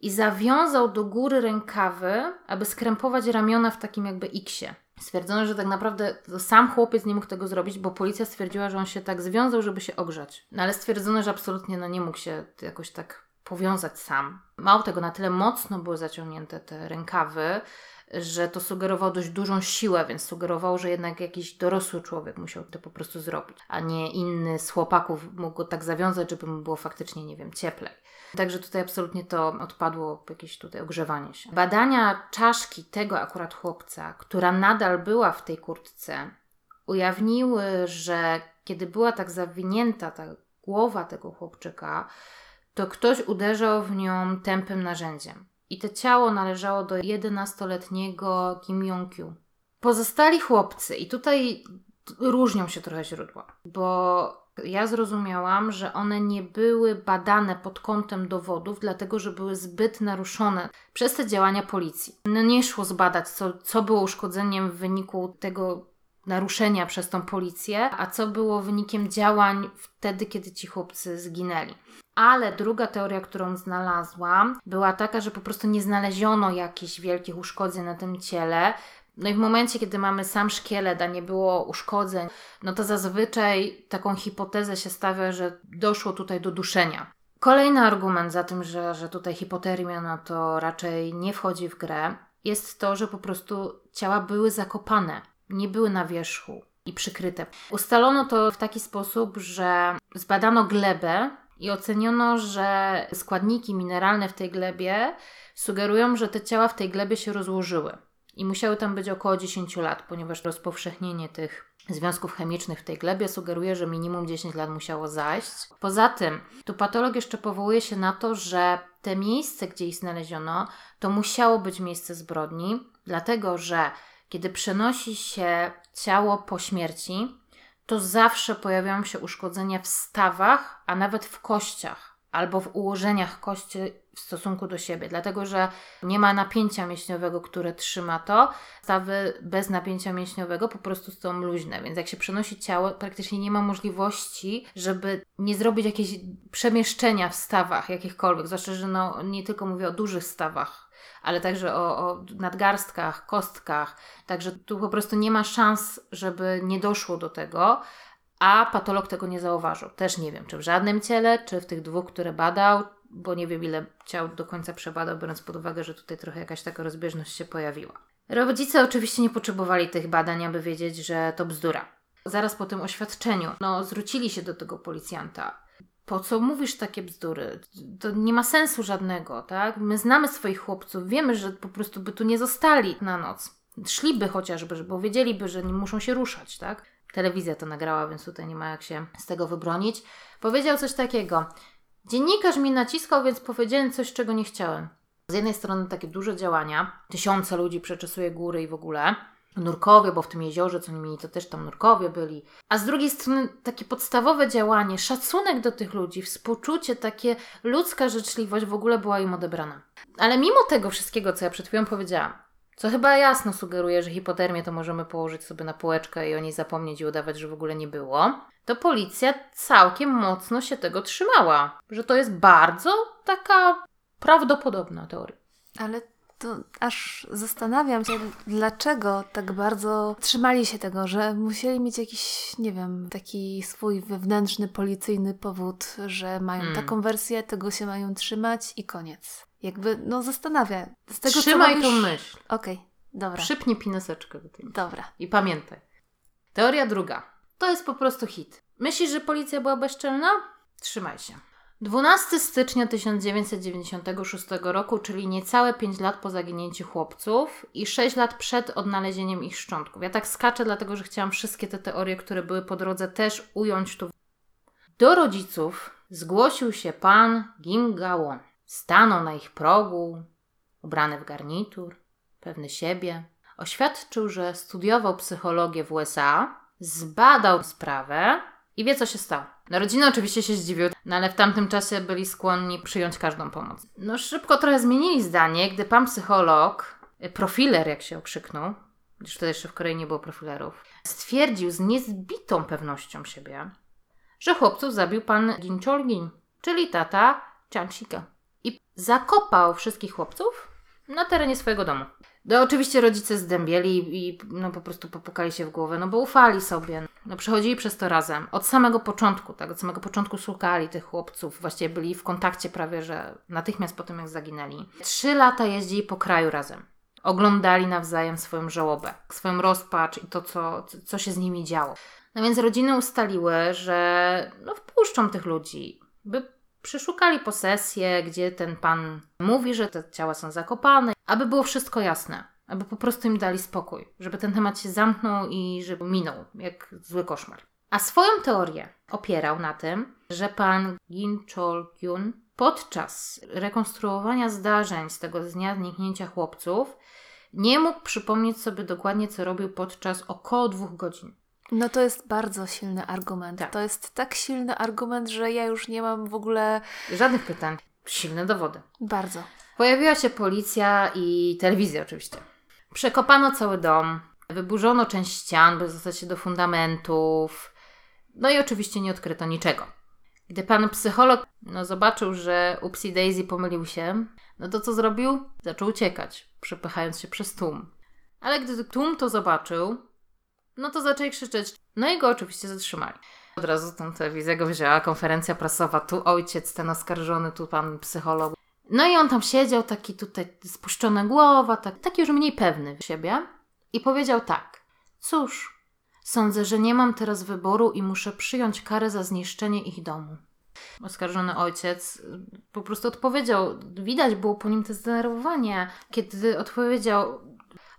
i zawiązał do góry rękawy, aby skrępować ramiona w takim jakby iksie. Stwierdzono, że tak naprawdę sam chłopiec nie mógł tego zrobić, bo policja stwierdziła, że on się tak związał, żeby się ogrzać. No ale stwierdzono, że absolutnie no, nie mógł się jakoś tak powiązać sam. Mało tego, na tyle mocno były zaciągnięte te rękawy, że to sugerowało dość dużą siłę, więc sugerowało, że jednak jakiś dorosły człowiek musiał to po prostu zrobić, a nie inny z chłopaków mógł go tak zawiązać, żeby mu było faktycznie, nie wiem, cieplej. Także tutaj absolutnie to odpadło jakieś tutaj ogrzewanie się. Badania czaszki tego akurat chłopca, która nadal była w tej kurtce, ujawniły, że kiedy była tak zawinięta ta głowa tego chłopczyka, to ktoś uderzał w nią tępym narzędziem. i to ciało należało do 11-letniego Kim Jong-kyu. Pozostali chłopcy, i tutaj różnią się trochę źródła, bo ja zrozumiałam, że one nie były badane pod kątem dowodów, dlatego że były zbyt naruszone przez te działania policji. No nie szło zbadać, co, co było uszkodzeniem w wyniku tego naruszenia przez tą policję, a co było wynikiem działań wtedy, kiedy ci chłopcy zginęli. Ale druga teoria, którą znalazłam, była taka, że po prostu nie znaleziono jakichś wielkich uszkodzeń na tym ciele. No i w momencie, kiedy mamy sam szkielet, a nie było uszkodzeń, no to zazwyczaj taką hipotezę się stawia, że doszło tutaj do duszenia. Kolejny argument za tym, że, że tutaj hipotermia no to raczej nie wchodzi w grę, jest to, że po prostu ciała były zakopane, nie były na wierzchu i przykryte. Ustalono to w taki sposób, że zbadano glebę i oceniono, że składniki mineralne w tej glebie sugerują, że te ciała w tej glebie się rozłożyły. I musiały tam być około 10 lat, ponieważ rozpowszechnienie tych związków chemicznych w tej glebie sugeruje, że minimum 10 lat musiało zajść. Poza tym, tu patolog jeszcze powołuje się na to, że te miejsce, gdzie ich znaleziono, to musiało być miejsce zbrodni, dlatego że kiedy przenosi się ciało po śmierci, to zawsze pojawiają się uszkodzenia w stawach, a nawet w kościach albo w ułożeniach kości w stosunku do siebie, dlatego że nie ma napięcia mięśniowego, które trzyma to. Stawy bez napięcia mięśniowego po prostu są luźne, więc jak się przenosi ciało, praktycznie nie ma możliwości, żeby nie zrobić jakieś przemieszczenia w stawach jakichkolwiek, zwłaszcza, że no, nie tylko mówię o dużych stawach, ale także o, o nadgarstkach, kostkach. Także tu po prostu nie ma szans, żeby nie doszło do tego, a patolog tego nie zauważył. Też nie wiem, czy w żadnym ciele, czy w tych dwóch, które badał, bo nie wiem, ile ciał do końca przebadał, biorąc pod uwagę, że tutaj trochę jakaś taka rozbieżność się pojawiła. Rodzice oczywiście nie potrzebowali tych badań, aby wiedzieć, że to bzdura. Zaraz po tym oświadczeniu, no, zwrócili się do tego policjanta po co mówisz takie bzdury? To nie ma sensu żadnego, tak? My znamy swoich chłopców, wiemy, że po prostu by tu nie zostali na noc. Szliby chociażby, bo wiedzieliby, że nie muszą się ruszać, tak? Telewizja to nagrała, więc tutaj nie ma jak się z tego wybronić. Powiedział coś takiego. Dziennikarz mi naciskał, więc powiedziałem coś, czego nie chciałem. Z jednej strony takie duże działania, tysiące ludzi przeczesuje góry i w ogóle, nurkowie, bo w tym jeziorze, co mieli, to też tam nurkowie byli. A z drugiej strony takie podstawowe działanie, szacunek do tych ludzi, współczucie, takie ludzka życzliwość w ogóle była im odebrana. Ale mimo tego wszystkiego, co ja przed chwilą powiedziałam, co chyba jasno sugeruje, że hipotermię to możemy położyć sobie na półeczkę i o niej zapomnieć i udawać, że w ogóle nie było, to policja całkiem mocno się tego trzymała. Że to jest bardzo taka prawdopodobna teoria. Ale to aż zastanawiam się, dlaczego tak bardzo trzymali się tego, że musieli mieć jakiś, nie wiem, taki swój wewnętrzny, policyjny powód, że mają hmm. taką wersję, tego się mają trzymać i koniec. Jakby, no zastanawia. Z tego, Trzymaj co mówisz... tą myśl. Okej, okay, dobra. Przypnij pineseczkę do tej Dobra. I pamiętaj. Teoria druga. To jest po prostu hit. Myślisz, że policja była bezczelna? Trzymaj się. 12 stycznia 1996 roku, czyli niecałe 5 lat po zaginięciu chłopców i 6 lat przed odnalezieniem ich szczątków. Ja tak skaczę, dlatego że chciałam wszystkie te teorie, które były po drodze, też ująć tu. Do rodziców zgłosił się pan Kim Gawon. Stanął na ich progu, ubrany w garnitur, pewny siebie. Oświadczył, że studiował psychologię w USA, zbadał sprawę i wie, co się stało. No rodzina oczywiście się zdziwił, no ale w tamtym czasie byli skłonni przyjąć każdą pomoc. No szybko trochę zmienili zdanie, gdy pan psycholog, y, profiler jak się okrzyknął, już wtedy jeszcze w Korei nie było profilerów, stwierdził z niezbitą pewnością siebie, że chłopców zabił pan Gin Chol-gin, czyli tata Chansika. I zakopał wszystkich chłopców na terenie swojego domu. No oczywiście rodzice zdębieli i no po prostu popukali się w głowę, no bo ufali sobie. No przechodzili przez to razem. Od samego początku, tak, od samego początku szukali tych chłopców. Właściwie byli w kontakcie prawie, że natychmiast po tym jak zaginęli. Trzy lata jeździli po kraju razem. Oglądali nawzajem swoją żałobę, swoją rozpacz i to, co, co się z nimi działo. No więc rodziny ustaliły, że no wpuszczą tych ludzi, by przeszukali posesję, gdzie ten pan mówi, że te ciała są zakopane, aby było wszystko jasne, aby po prostu im dali spokój, żeby ten temat się zamknął i żeby minął, jak zły koszmar. A swoją teorię opierał na tym, że pan Gin Chol-kyun podczas rekonstruowania zdarzeń z tego dnia zniknięcia chłopców nie mógł przypomnieć sobie dokładnie, co robił podczas około dwóch godzin. No to jest bardzo silny argument. Tak. To jest tak silny argument, że ja już nie mam w ogóle Żadnych pytań. Silne dowody. bardzo. Pojawiła się policja i telewizja oczywiście. Przekopano cały dom, wyburzono część ścian, by zostać się do fundamentów. No i oczywiście nie odkryto niczego. Gdy pan psycholog no, zobaczył, że Upsi Daisy pomylił się, no to co zrobił? Zaczął uciekać, przepychając się przez tłum. Ale gdy tłum to zobaczył, no to zaczęli krzyczeć. No i go oczywiście zatrzymali. Od razu tą telewizję go wzięła, konferencja prasowa, tu ojciec ten oskarżony, tu pan psycholog. No i on tam siedział, taki tutaj spuszczona głowa, tak, taki już mniej pewny siebie i powiedział tak. Cóż, sądzę, że nie mam teraz wyboru i muszę przyjąć karę za zniszczenie ich domu. Oskarżony ojciec po prostu odpowiedział, widać było po nim to zdenerwowanie, kiedy odpowiedział,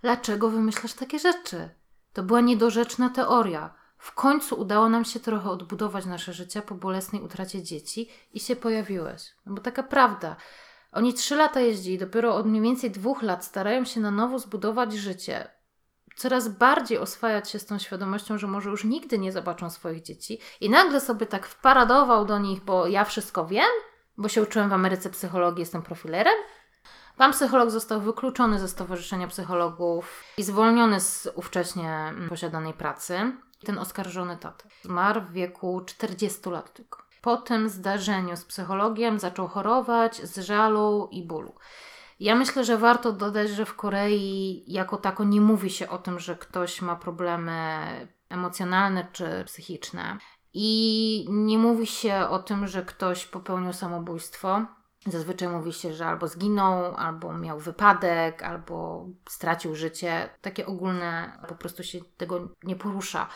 dlaczego wymyślasz takie rzeczy? To była niedorzeczna teoria. W końcu udało nam się trochę odbudować nasze życie po bolesnej utracie dzieci i się pojawiłeś. No bo taka prawda. Oni trzy lata jeździli, dopiero od mniej więcej dwóch lat starają się na nowo zbudować życie. Coraz bardziej oswajać się z tą świadomością, że może już nigdy nie zobaczą swoich dzieci. I nagle sobie tak wparadował do nich, bo ja wszystko wiem, bo się uczyłem w Ameryce psychologii, jestem profilerem. Pan psycholog został wykluczony ze Stowarzyszenia Psychologów i zwolniony z ówcześnie mm, posiadanej pracy. Ten oskarżony tata zmarł w wieku 40 lat tylko. Po tym zdarzeniu z psychologiem zaczął chorować z żalu i bólu. Ja myślę, że warto dodać, że w Korei jako tako nie mówi się o tym, że ktoś ma problemy emocjonalne czy psychiczne. I nie mówi się o tym, że ktoś popełnił samobójstwo. Zazwyczaj mówi się, że albo zginął, albo miał wypadek, albo stracił życie. Takie ogólne po prostu się tego nie porusza.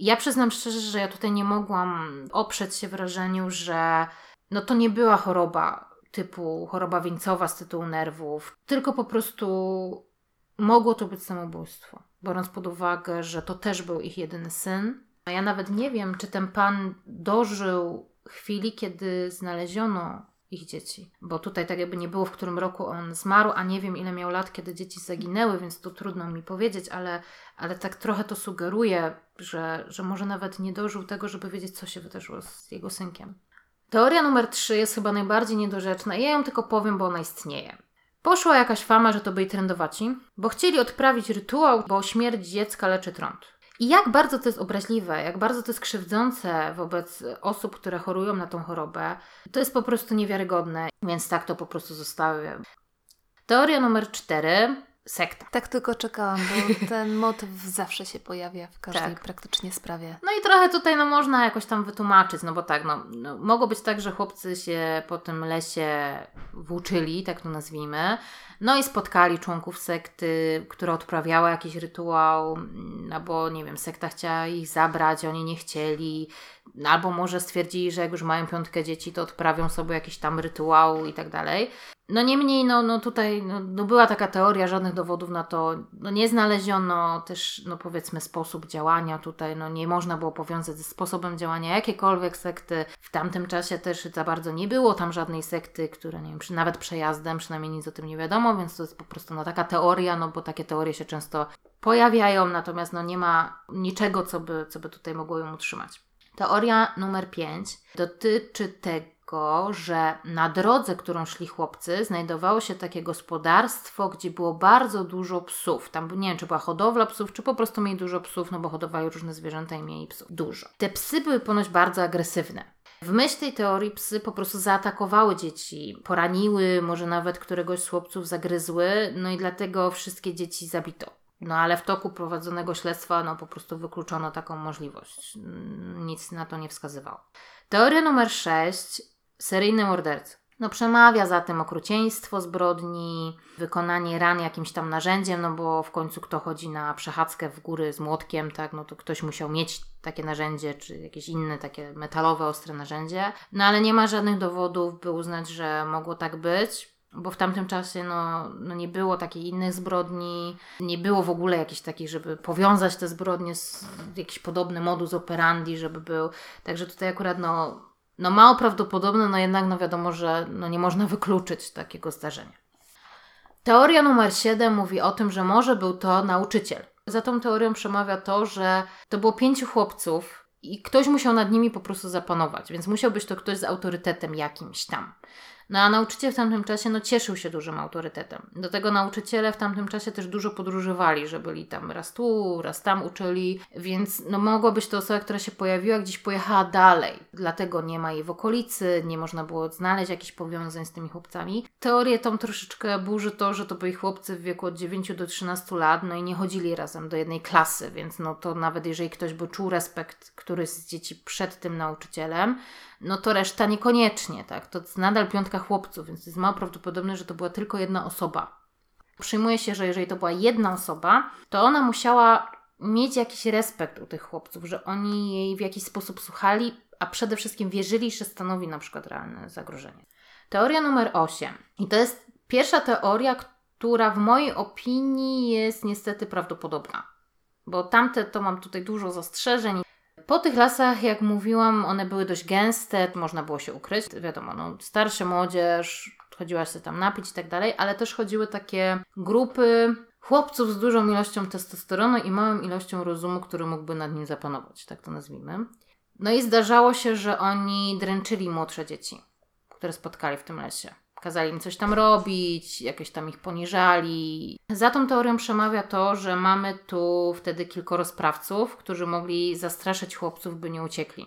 Ja przyznam szczerze, że ja tutaj nie mogłam oprzeć się wrażeniu, że no to nie była choroba typu choroba wieńcowa z tytułu nerwów, tylko po prostu mogło to być samobójstwo, biorąc pod uwagę, że to też był ich jedyny syn. Ja nawet nie wiem, czy ten pan dożył chwili, kiedy znaleziono ich dzieci. Bo tutaj tak jakby nie było, w którym roku on zmarł, a nie wiem ile miał lat, kiedy dzieci zaginęły, więc to trudno mi powiedzieć, ale, ale tak trochę to sugeruje, że, że może nawet nie dożył tego, żeby wiedzieć, co się wydarzyło z jego synkiem. Teoria numer 3 jest chyba najbardziej niedorzeczna i ja ją tylko powiem, bo ona istnieje. Poszła jakaś fama, że to byli trendowaci, bo chcieli odprawić rytuał, bo śmierć dziecka leczy trąd. I jak bardzo to jest obraźliwe, jak bardzo to jest krzywdzące wobec osób, które chorują na tą chorobę, to jest po prostu niewiarygodne, więc tak to po prostu zostawię. Teoria numer 4. Sekta. Tak tylko czekałam, bo ten motyw zawsze się pojawia w każdej Tak. praktycznie sprawie. No i trochę tutaj no, można jakoś tam wytłumaczyć, no bo tak, no, no, mogło być tak, że chłopcy się po tym lesie włóczyli, tak to nazwijmy, no i spotkali członków sekty, która odprawiała jakiś rytuał, mm, albo nie wiem, sekta chciała ich zabrać, oni nie chcieli, albo może stwierdzili, że jak już mają piątkę dzieci, to odprawią sobie jakiś tam rytuał i tak dalej. No niemniej, no, no tutaj no, no była taka teoria, żadnych dowodów na to no nie znaleziono, też no powiedzmy sposób działania tutaj, no nie można było powiązać ze sposobem działania jakiekolwiek sekty. W tamtym czasie też za bardzo nie było tam żadnej sekty, która, nie wiem, przy, nawet przejazdem, przynajmniej nic o tym nie wiadomo, więc to jest po prostu no taka teoria, no bo takie teorie się często pojawiają, natomiast no nie ma niczego, co by, co by tutaj mogło ją utrzymać. Teoria numer 5 dotyczy tego, że na drodze, którą szli chłopcy, znajdowało się takie gospodarstwo, gdzie było bardzo dużo psów. Tam nie wiem, czy była hodowla psów, czy po prostu mieli dużo psów, no bo hodowali różne zwierzęta i mieli psów. Dużo. Te psy były ponoć bardzo agresywne. W myśl tej teorii psy po prostu zaatakowały dzieci, poraniły, może nawet któregoś z chłopców zagryzły, no i dlatego wszystkie dzieci zabito. No ale w toku prowadzonego śledztwa no po prostu wykluczono taką możliwość. Nic na to nie wskazywało. Teoria numer 6. Seryjny morderca. No przemawia za tym okrucieństwo zbrodni, wykonanie ran jakimś tam narzędziem, no bo w końcu kto chodzi na przechadzkę w góry z młotkiem, tak, no to ktoś musiał mieć takie narzędzie, czy jakieś inne takie metalowe, ostre narzędzie. No ale nie ma żadnych dowodów, by uznać, że mogło tak być bo w tamtym czasie no, no nie było takich innych zbrodni, nie było w ogóle jakichś takich, żeby powiązać te zbrodnie z jakiś podobny modus operandi, żeby był. Także tutaj akurat no, no mało prawdopodobne, no jednak no wiadomo, że no nie można wykluczyć takiego zdarzenia. Teoria numer 7 mówi o tym, że może był to nauczyciel. Za tą teorią przemawia to, że to było pięciu chłopców i ktoś musiał nad nimi po prostu zapanować, więc musiał być to ktoś z autorytetem jakimś tam. No a nauczyciel w tamtym czasie no, cieszył się dużym autorytetem. Do tego nauczyciele w tamtym czasie też dużo podróżowali, że byli tam raz tu, raz tam uczyli, więc no, mogła być to osoba, która się pojawiła, gdzieś pojechała dalej. Dlatego nie ma jej w okolicy, nie można było znaleźć jakichś powiązań z tymi chłopcami. Teorię tą troszeczkę burzy to, że to byli chłopcy w wieku od 9 do 13 lat, no i nie chodzili razem do jednej klasy, więc no to nawet jeżeli ktoś by czuł respekt któryś z dzieci przed tym nauczycielem, no to reszta niekoniecznie, tak? To nadal piątka chłopców, więc jest mało prawdopodobne, że to była tylko jedna osoba. Przyjmuje się, że jeżeli to była jedna osoba, to ona musiała mieć jakiś respekt u tych chłopców, że oni jej w jakiś sposób słuchali, a przede wszystkim wierzyli, że stanowi na przykład realne zagrożenie. Teoria numer 8. I to jest pierwsza teoria, która w mojej opinii jest niestety prawdopodobna. Bo tamte to mam tutaj dużo zastrzeżeń. Po tych lasach, jak mówiłam, one były dość gęste, można było się ukryć. Wiadomo, no, starsza młodzież, chodziła się tam napić i tak dalej, ale też chodziły takie grupy chłopców z dużą ilością testosteronu i małą ilością rozumu, który mógłby nad nim zapanować, tak to nazwijmy. No i zdarzało się, że oni dręczyli młodsze dzieci, które spotkali w tym lesie. Kazali im coś tam robić, jakoś tam ich poniżali. Za tą teorią przemawia to, że mamy tu wtedy kilkoro sprawców, którzy mogli zastraszyć chłopców, by nie uciekli.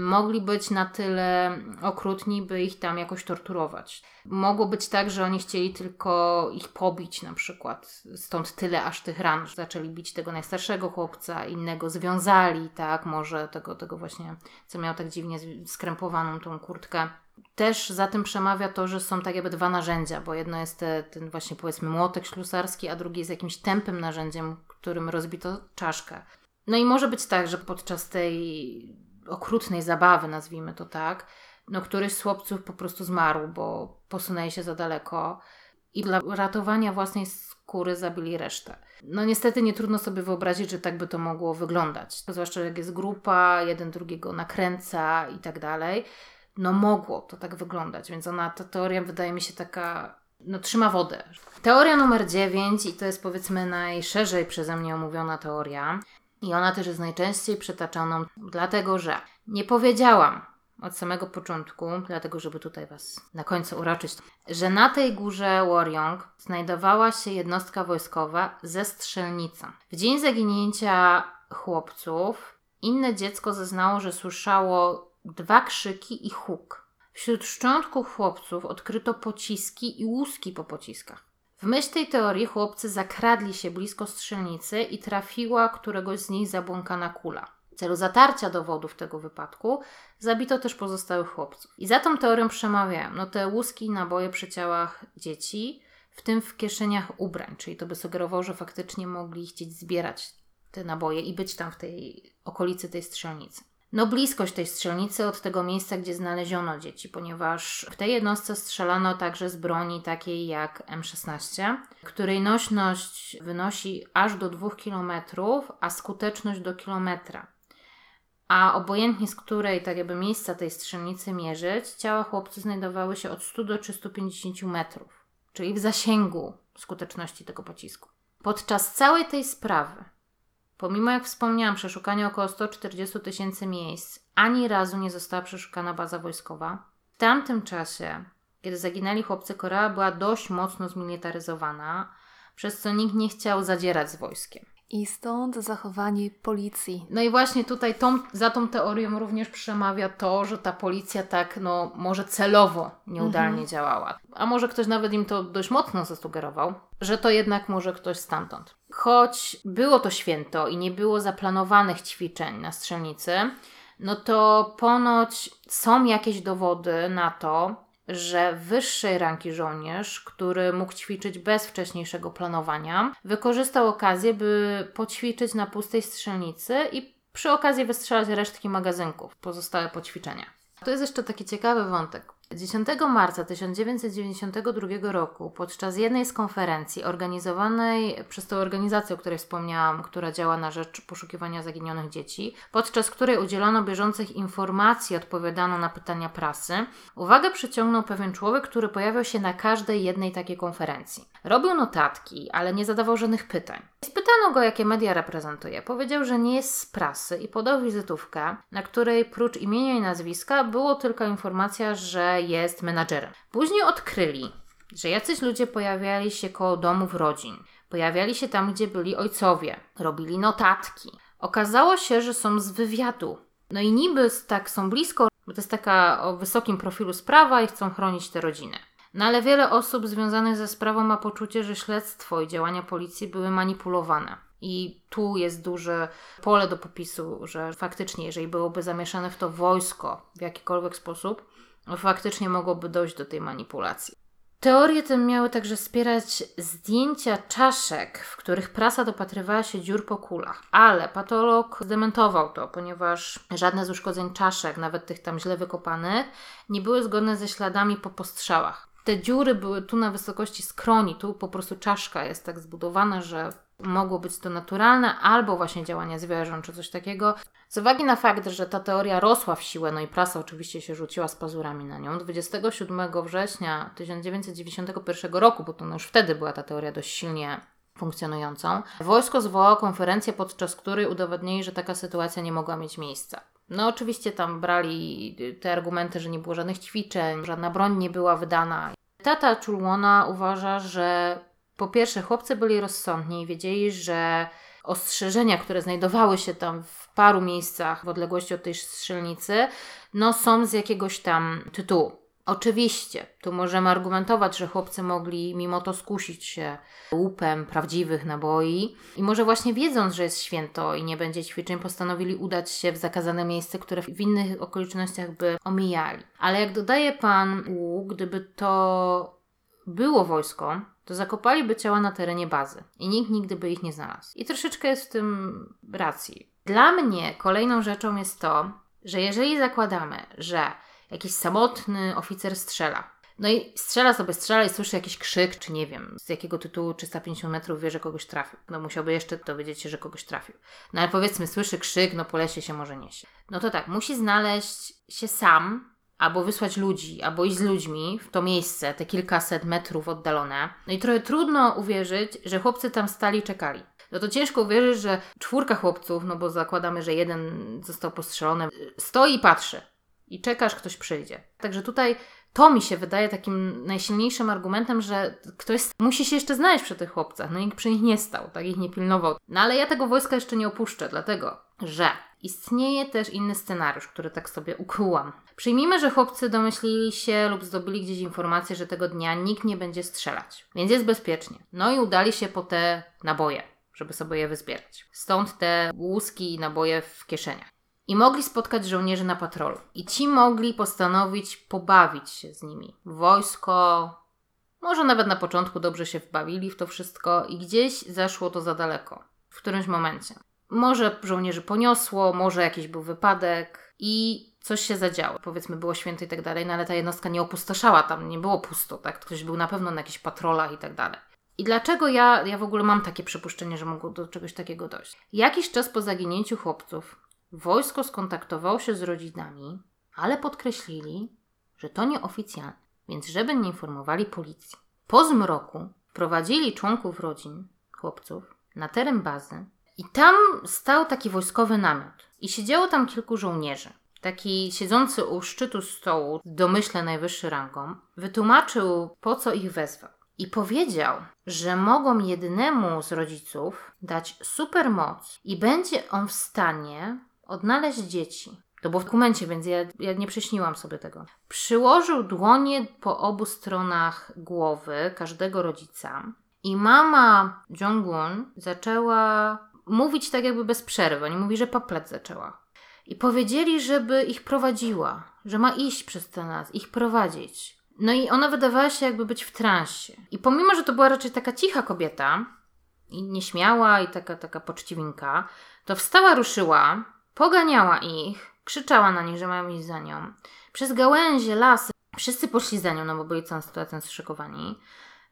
Mogli być na tyle okrutni, by ich tam jakoś torturować. Mogło być tak, że oni chcieli tylko ich pobić, na przykład. Stąd tyle aż tych ran. Zaczęli bić tego najstarszego chłopca, innego związali, tak, może tego, tego właśnie, co miał tak dziwnie skrępowaną tą kurtkę też za tym przemawia to, że są tak jakby dwa narzędzia, bo jedno jest te, ten właśnie powiedzmy młotek ślusarski, a drugi jest jakimś tępym narzędziem, którym rozbito czaszkę. No i może być tak, że podczas tej okrutnej zabawy, nazwijmy to tak, no któryś z chłopców po prostu zmarł, bo posunęli się za daleko i dla ratowania własnej skóry zabili resztę. No niestety nie trudno sobie wyobrazić, że tak by to mogło wyglądać. Zwłaszcza jak jest grupa, jeden drugiego nakręca i tak dalej no mogło to tak wyglądać, więc ona, ta teoria wydaje mi się taka, no trzyma wodę. Teoria numer 9 i to jest powiedzmy najszerzej przeze mnie omówiona teoria i ona też jest najczęściej przytaczaną, dlatego że nie powiedziałam od samego początku, dlatego żeby tutaj Was na końcu uraczyć, że na tej górze Warjong znajdowała się jednostka wojskowa ze strzelnicą. W dzień zaginięcia chłopców inne dziecko zeznało, że słyszało dwa krzyki i huk. Wśród szczątków chłopców odkryto pociski i łuski po pociskach. W myśl tej teorii chłopcy zakradli się blisko strzelnicy i trafiła któregoś z nich zabłąkana kula. W celu zatarcia dowodów tego wypadku zabito też pozostałych chłopców. I za tą teorią przemawiają no te łuski i naboje przy ciałach dzieci, w tym w kieszeniach ubrań, czyli to by sugerowało, że faktycznie mogli chcieć zbierać te naboje i być tam w tej okolicy tej strzelnicy no bliskość tej strzelnicy od tego miejsca, gdzie znaleziono dzieci, ponieważ w tej jednostce strzelano także z broni takiej jak M16, której nośność wynosi aż do 2 km, a skuteczność do kilometra. A obojętnie z której tak jakby miejsca tej strzelnicy mierzyć, ciała chłopcy znajdowały się od 100 do 350 metrów, czyli w zasięgu skuteczności tego pocisku. Podczas całej tej sprawy Pomimo, jak wspomniałam, przeszukania około 140 tysięcy miejsc, ani razu nie została przeszukana baza wojskowa. W tamtym czasie, kiedy zaginęli chłopcy, Korea była dość mocno zmilitaryzowana, przez co nikt nie chciał zadzierać z wojskiem. I stąd zachowanie policji. No i właśnie tutaj tą, za tą teorią również przemawia to, że ta policja tak, no, może celowo nieudalnie mhm. działała. A może ktoś nawet im to dość mocno zasugerował, że to jednak może ktoś stamtąd. Choć było to święto i nie było zaplanowanych ćwiczeń na strzelnicy, no to ponoć są jakieś dowody na to, że wyższej ranki żołnierz, który mógł ćwiczyć bez wcześniejszego planowania, wykorzystał okazję, by poćwiczyć na pustej strzelnicy i przy okazji wystrzelać resztki magazynków pozostałe po ćwiczeniach. To jest jeszcze taki ciekawy wątek. 10 marca 1992 roku, podczas jednej z konferencji organizowanej przez tę organizację, o której wspomniałam, która działa na rzecz poszukiwania zaginionych dzieci, podczas której udzielono bieżących informacji, odpowiadano na pytania prasy, uwagę przyciągnął pewien człowiek, który pojawiał się na każdej jednej takiej konferencji. Robił notatki, ale nie zadawał żadnych pytań. Spytano go, jakie media reprezentuje. Powiedział, że nie jest z prasy i podał wizytówkę, na której prócz imienia i nazwiska było tylko informacja, że jest menadżerem. Później odkryli, że jacyś ludzie pojawiali się koło domów rodzin. Pojawiali się tam, gdzie byli ojcowie. Robili notatki. Okazało się, że są z wywiadu. No i niby tak są blisko, bo to jest taka o wysokim profilu sprawa i chcą chronić tę rodzinę. No ale wiele osób związanych ze sprawą ma poczucie, że śledztwo i działania policji były manipulowane. I tu jest duże pole do popisu, że faktycznie, jeżeli byłoby zamieszane w to wojsko w jakikolwiek sposób, faktycznie mogłoby dojść do tej manipulacji. Teorie te miały także wspierać zdjęcia czaszek, w których prasa dopatrywała się dziur po kulach, ale patolog zdementował to, ponieważ żadne z uszkodzeń czaszek, nawet tych tam źle wykopanych, nie były zgodne ze śladami po postrzałach. Te dziury były tu na wysokości skroni, tu po prostu czaszka jest tak zbudowana, że mogło być to naturalne, albo właśnie działania zwierząt, czy coś takiego. Z uwagi na fakt, że ta teoria rosła w siłę, no i prasa oczywiście się rzuciła z pazurami na nią, 27 września 1991 roku, bo to no już wtedy była ta teoria dość silnie funkcjonującą, wojsko zwołało konferencję, podczas której udowodnili, że taka sytuacja nie mogła mieć miejsca. No oczywiście tam brali te argumenty, że nie było żadnych ćwiczeń, żadna broń nie była wydana. Tata Czulłona uważa, że po pierwsze chłopcy byli rozsądni i wiedzieli, że ostrzeżenia, które znajdowały się tam w paru miejscach w odległości od tej strzelnicy, no są z jakiegoś tam tytułu. Oczywiście, tu możemy argumentować, że chłopcy mogli mimo to skusić się łupem prawdziwych naboi i może właśnie wiedząc, że jest święto i nie będzie ćwiczeń, postanowili udać się w zakazane miejsce, które w innych okolicznościach by omijali. Ale jak dodaje pan Wu, gdyby to było wojsko, to zakopaliby ciała na terenie bazy i nikt nigdy by ich nie znalazł. I troszeczkę jest w tym racji. Dla mnie kolejną rzeczą jest to, że jeżeli zakładamy, że jakiś samotny oficer strzela. No i strzela sobie, strzela i słyszy jakiś krzyk, czy nie wiem, z jakiego tytułu 350 metrów wie, że kogoś trafił. No musiałby jeszcze dowiedzieć się, że kogoś trafił. No ale powiedzmy, słyszy krzyk, no po lesie się może niesie. No to tak, musi znaleźć się sam, albo wysłać ludzi, albo iść z ludźmi w to miejsce, te kilkaset metrów oddalone. No i trochę trudno uwierzyć, że chłopcy tam stali i czekali. No to ciężko uwierzyć, że czwórka chłopców, no bo zakładamy, że jeden został postrzelony, stoi i patrzy i czekasz, ktoś przyjdzie. Także tutaj to mi się wydaje takim najsilniejszym argumentem, że ktoś musi się jeszcze znaleźć przy tych chłopcach. No nikt przy nich nie stał, tak ich nie pilnował. No ale ja tego wojska jeszcze nie opuszczę, dlatego że istnieje też inny scenariusz, który tak sobie ukułam. Przyjmijmy, że chłopcy domyślili się lub zdobyli gdzieś informację, że tego dnia nikt nie będzie strzelać, więc jest bezpiecznie. No i udali się po te naboje, żeby sobie je wyzbierać. Stąd te łuski i naboje w kieszeniach i mogli spotkać żołnierzy na patrolu. I ci mogli postanowić pobawić się z nimi. Wojsko, może nawet na początku dobrze się wbawili w to wszystko i gdzieś zaszło to za daleko. W którymś momencie. Może żołnierzy poniosło, może jakiś był wypadek i coś się zadziało. Powiedzmy, było święto i tak dalej, no ale ta jednostka nie opustoszała, tam nie było pusto, tak? Ktoś był na pewno na jakichś patrolach i tak dalej. I dlaczego ja, ja w ogóle mam takie przypuszczenie, że mogło do czegoś takiego dojść? Jakiś czas po zaginięciu chłopców Wojsko skontaktowało się z rodzinami, ale podkreślili, że to nieoficjalne, więc żeby nie informowali policji. Po zmroku wprowadzili członków rodzin, chłopców, na teren bazy i tam stał taki wojskowy namiot. I siedziało tam kilku żołnierzy. Taki siedzący u szczytu stołu, domyśle najwyższy rangą, wytłumaczył, po co ich wezwał. I powiedział, że mogą jednemu z rodziców dać supermoc i będzie on w stanie odnaleźć dzieci. To było w dokumencie, więc ja, ja nie prześniłam sobie tego. Przyłożył dłonie po obu stronach głowy każdego rodzica i mama Jong-un zaczęła mówić tak jakby bez przerwy. Nie mówi, że paplet zaczęła. I powiedzieli, żeby ich prowadziła, że ma iść przez ten las, ich prowadzić. No i ona wydawała się jakby być w transie. I pomimo, że to była raczej taka cicha kobieta, i nieśmiała, i taka, taka poczciwinka, to wstała, ruszyła, Poganiała ich, krzyczała na nich, że mają iść za nią. Przez gałęzie, lasy Wszyscy poszli za nią, no bo byli całą sytuacją zszokowani.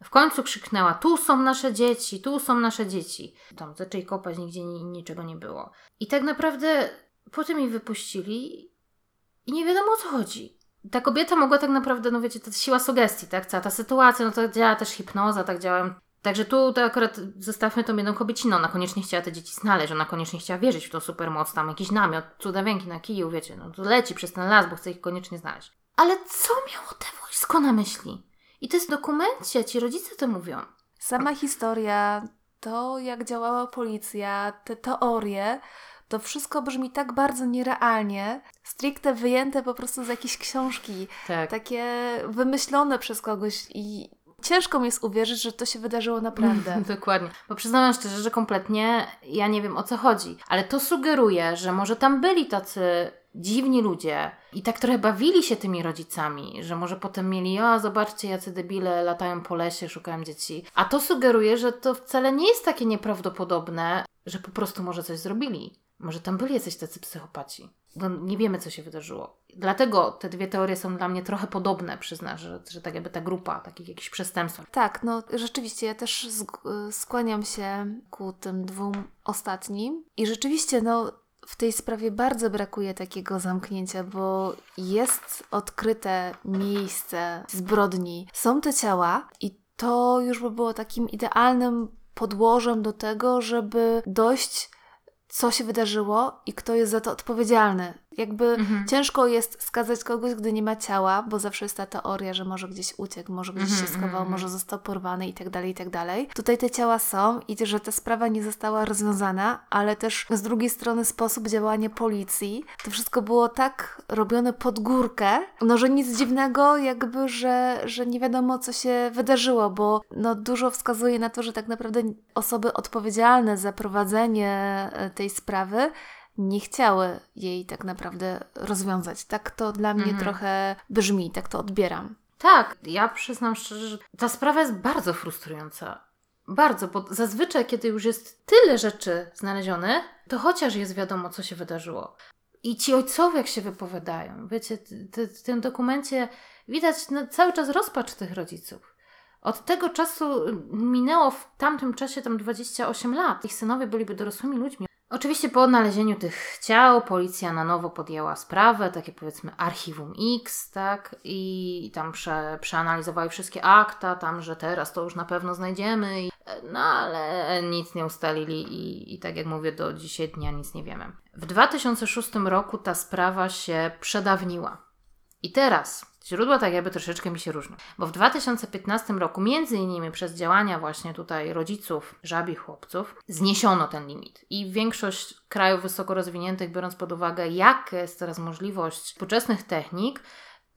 W końcu krzyknęła: Tu są nasze dzieci, tu są nasze dzieci. Tam zaczęli kopać, nigdzie ni- niczego nie było. I tak naprawdę potem jej wypuścili i nie wiadomo o co chodzi. Ta kobieta mogła tak naprawdę, no wiecie, to siła sugestii, tak? Cała ta sytuacja, no to działa też hipnoza, tak działa. Także tu to akurat zostawmy tą jedną kobieciną. Ona koniecznie chciała te dzieci znaleźć, ona koniecznie chciała wierzyć w tą supermoc, tam jakiś namiot, cudawianki na kiju, wiecie, no to leci przez ten las, bo chce ich koniecznie znaleźć. Ale co miało te wojsko na myśli? I to jest w dokumencie, ci rodzice to mówią. Sama historia, to jak działała policja, te teorie, to wszystko brzmi tak bardzo nierealnie, stricte wyjęte po prostu z jakiejś książki, Tak. takie wymyślone przez kogoś i ciężko mi jest uwierzyć, że to się wydarzyło naprawdę. Dokładnie. Bo przyznam szczerze, że kompletnie ja nie wiem o co chodzi. Ale to sugeruje, że może tam byli tacy dziwni ludzie i tak trochę bawili się tymi rodzicami, że może potem mieli, o zobaczcie jacy debile latają po lesie, szukają dzieci. A to sugeruje, że to wcale nie jest takie nieprawdopodobne, że po prostu może coś zrobili. Może tam byli jacyś tacy psychopaci. Bo nie wiemy, co się wydarzyło. Dlatego te dwie teorie są dla mnie trochę podobne, przyznam, że, że tak jakby ta grupa takich jakichś przestępstw. Tak, no rzeczywiście, ja też sk- skłaniam się ku tym dwóm ostatnim. I rzeczywiście, no w tej sprawie bardzo brakuje takiego zamknięcia, bo jest odkryte miejsce zbrodni, są te ciała i to już by było takim idealnym podłożem do tego, żeby dojść, co się wydarzyło i kto jest za to odpowiedzialny. Jakby Mhm. ciężko jest skazać kogoś, gdy nie ma ciała, bo zawsze jest ta teoria, że może gdzieś uciekł, może gdzieś Mhm, się schował, mhm, może został porwany i tak dalej, i tak dalej. Tutaj te ciała są i że ta sprawa nie została rozwiązana, ale też z drugiej strony sposób działania policji, to wszystko było tak robione pod górkę, no że nic dziwnego jakby, że, że nie wiadomo co się wydarzyło, bo no dużo wskazuje na to, że tak naprawdę osoby odpowiedzialne za prowadzenie e, tej sprawy nie chciały jej tak naprawdę rozwiązać. Tak to dla mnie Mhm. trochę brzmi, tak to odbieram. Tak, ja przyznam szczerze, że ta sprawa jest bardzo frustrująca. Bardzo, bo zazwyczaj, kiedy już jest tyle rzeczy znalezionych, to chociaż jest wiadomo, co się wydarzyło. I ci ojcowie, jak się wypowiadają, wiecie, w tym dokumencie widać no, cały czas rozpacz tych rodziców. Od tego czasu minęło w tamtym czasie tam 28 lat. Ich synowie byliby dorosłymi ludźmi. Oczywiście po odnalezieniu tych ciał policja na nowo podjęła sprawę, takie powiedzmy archiwum X, tak, i tam prze, przeanalizowali wszystkie akta, tam, że teraz to już na pewno znajdziemy, i, no ale nic nie ustalili i, i tak jak mówię, do dzisiaj dnia nic nie wiemy. W 2006 roku ta sprawa się przedawniła. I teraz źródła tak jakby troszeczkę mi się różnią. Bo w 2015 roku, między innymi przez działania właśnie tutaj rodziców żabich chłopców, zniesiono ten limit. I większość krajów wysoko rozwiniętych, biorąc pod uwagę, jaka jest teraz możliwość współczesnych technik,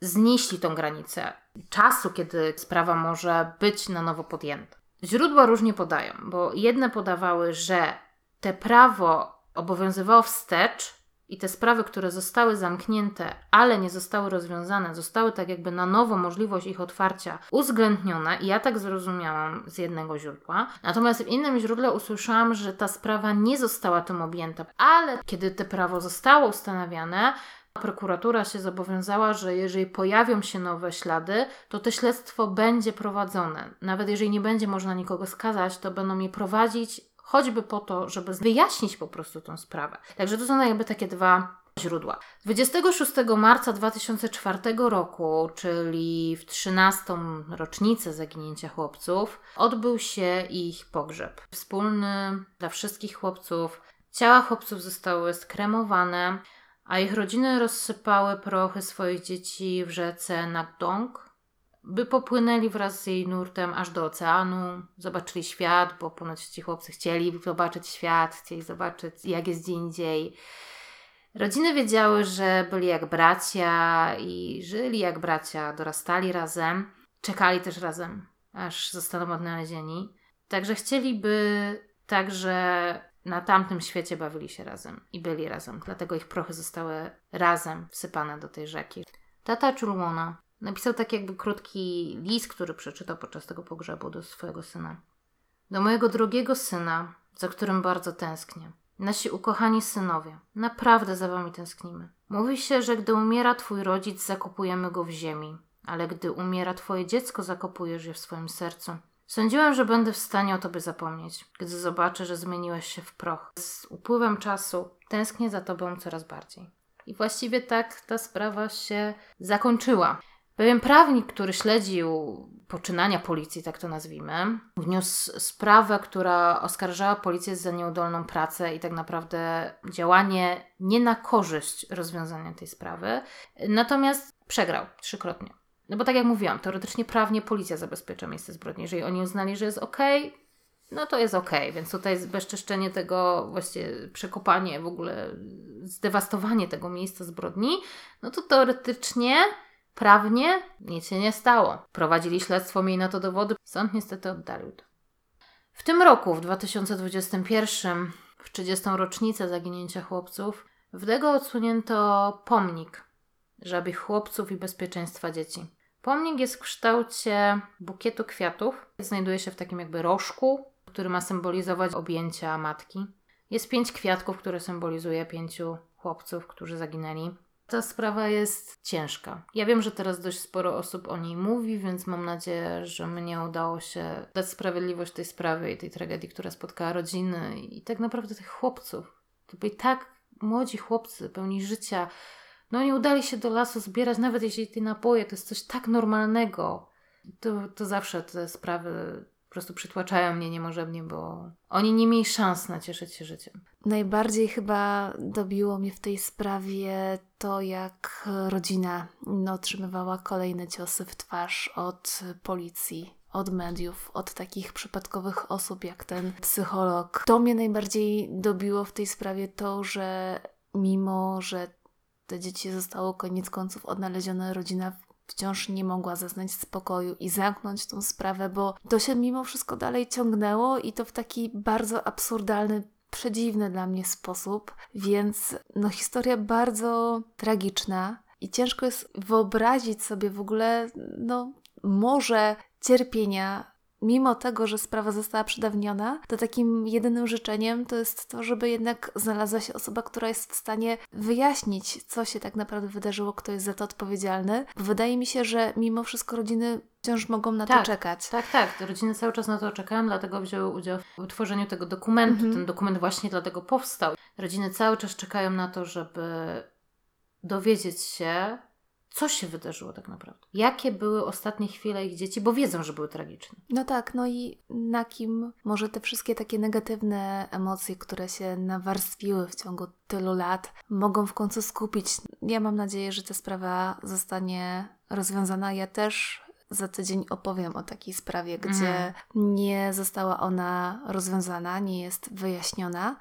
znieśli tą granicę czasu, kiedy sprawa może być na nowo podjęta. Źródła różnie podają, bo jedne podawały, że te prawo obowiązywało wstecz i te sprawy, które zostały zamknięte, ale nie zostały rozwiązane, zostały tak jakby na nowo możliwość ich otwarcia uwzględnione i ja tak zrozumiałam z jednego źródła. Natomiast w innym źródle usłyszałam, że ta sprawa nie została tym objęta, ale kiedy te prawo zostało ustanawiane, prokuratura się zobowiązała, że jeżeli pojawią się nowe ślady, to to śledztwo będzie prowadzone. Nawet jeżeli nie będzie można nikogo skazać, to będą je prowadzić choćby po to, żeby wyjaśnić po prostu tą sprawę. Także to są jakby takie dwa źródła. 26 marca 2004 roku, czyli w 13. rocznicę zaginięcia chłopców, odbył się ich pogrzeb. Wspólny dla wszystkich chłopców. Ciała chłopców zostały skremowane, a ich rodziny rozsypały prochy swoich dzieci w rzece Nakdong, by popłynęli wraz z jej nurtem aż do oceanu, zobaczyli świat, bo ponoć ci chłopcy chcieli zobaczyć świat, chcieli zobaczyć jak jest gdzie indziej. Rodziny wiedziały, że byli jak bracia i żyli jak bracia, dorastali razem, czekali też razem, aż zostaną odnalezieni. Także chcieliby także na tamtym świecie bawili się razem i byli razem, dlatego ich prochy zostały razem wsypane do tej rzeki. Tata Chulwona napisał tak jakby krótki list, który przeczytał podczas tego pogrzebu do swojego syna. Do mojego drugiego syna, za którym bardzo tęsknię. Nasi ukochani synowie, naprawdę za wami tęsknimy. Mówi się, że gdy umiera twój rodzic, zakopujemy go w ziemi, ale gdy umiera twoje dziecko, zakopujesz je w swoim sercu. Sądziłem, że będę w stanie o tobie zapomnieć, gdy zobaczę, że zmieniłeś się w proch. Z upływem czasu tęsknię za tobą coraz bardziej. I właściwie tak ta sprawa się zakończyła. Pewien prawnik, który śledził poczynania policji, tak to nazwijmy, wniósł sprawę, która oskarżała policję za nieudolną pracę i tak naprawdę działanie nie na korzyść rozwiązania tej sprawy. Natomiast przegrał trzykrotnie. No bo tak jak mówiłam, teoretycznie prawnie policja zabezpiecza miejsce zbrodni. Jeżeli oni uznali, że jest ok, no to jest ok. Więc tutaj bezczeszczenie tego, właściwie przekopanie, w ogóle zdewastowanie tego miejsca zbrodni, no to teoretycznie Prawnie nic się nie stało. Prowadzili śledztwo, mieli na to dowody. Sąd niestety oddalił to. W tym roku, w 2021, w 30. rocznicę zaginięcia chłopców, w Dego odsunięto pomnik żabich chłopców i bezpieczeństwa dzieci. Pomnik jest w kształcie bukietu kwiatów. Znajduje się w takim jakby rożku, który ma symbolizować objęcia matki. Jest pięć kwiatków, które symbolizuje pięciu chłopców, którzy zaginęli. Ta sprawa jest ciężka. Ja wiem, że teraz dość sporo osób o niej mówi, więc mam nadzieję, że mnie udało się dać sprawiedliwość tej sprawie i tej tragedii, która spotkała rodziny i tak naprawdę tych chłopców. To byli tak młodzi chłopcy, pełni życia. No oni udali się do lasu zbierać, nawet jeśli te napoje to jest coś tak normalnego. To, to zawsze te sprawy prostu przytłaczają mnie niemożebnie, bo oni nie mieli szans nacieszyć się życiem. Najbardziej chyba dobiło mnie w tej sprawie to, jak rodzina otrzymywała kolejne ciosy w twarz od policji, od mediów, od takich przypadkowych osób jak ten psycholog. To mnie najbardziej dobiło w tej sprawie to, że mimo, że te dzieci zostało koniec końców odnalezione, rodzina wciąż nie mogła zaznać spokoju i zamknąć tą sprawę, bo to się mimo wszystko dalej ciągnęło i to w taki bardzo absurdalny przedziwny dla mnie sposób, więc no historia bardzo tragiczna i ciężko jest wyobrazić sobie w ogóle no może cierpienia mimo tego, że sprawa została przedawniona, to takim jedynym życzeniem to jest to, żeby jednak znalazła się osoba, która jest w stanie wyjaśnić, co się tak naprawdę wydarzyło, kto jest za to odpowiedzialny. Bo wydaje mi się, że mimo wszystko rodziny wciąż mogą na tak, to czekać. Tak, tak. Rodziny cały czas na to czekają, dlatego wzięły udział w utworzeniu tego dokumentu. Mhm. Ten dokument właśnie dlatego powstał. Rodziny cały czas czekają na to, żeby dowiedzieć się, co się wydarzyło tak naprawdę. Jakie były ostatnie chwile ich dzieci, bo wiedzą, że były tragiczne. No tak, no i na kim może te wszystkie takie negatywne emocje, które się nawarstwiły w ciągu tylu lat, mogą w końcu skupić. Ja mam nadzieję, że ta sprawa zostanie rozwiązana. Ja też za tydzień opowiem o takiej sprawie, gdzie mm. nie została ona rozwiązana, nie jest wyjaśniona,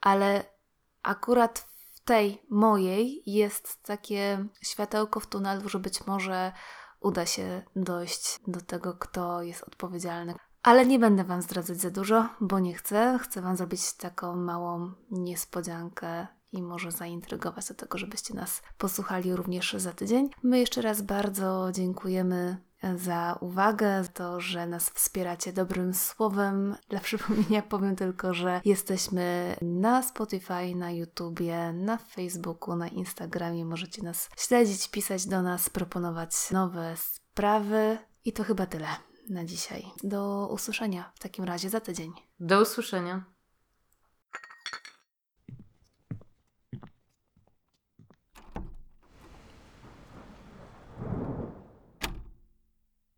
ale akurat tej mojej jest takie światełko w tunelu, że być może uda się dojść do tego, kto jest odpowiedzialny. Ale nie będę Wam zdradzać za dużo, bo nie chcę. Chcę Wam zrobić taką małą niespodziankę i może zaintrygować do tego, żebyście nas posłuchali również za tydzień. My jeszcze raz bardzo dziękujemy za uwagę, to, że nas wspieracie dobrym słowem. Dla przypomnienia powiem tylko, że jesteśmy na Spotify, na YouTubie, na Facebooku, na Instagramie. Możecie nas śledzić, pisać do nas, proponować nowe sprawy. I to chyba tyle na dzisiaj. Do usłyszenia w takim razie za tydzień. Do usłyszenia.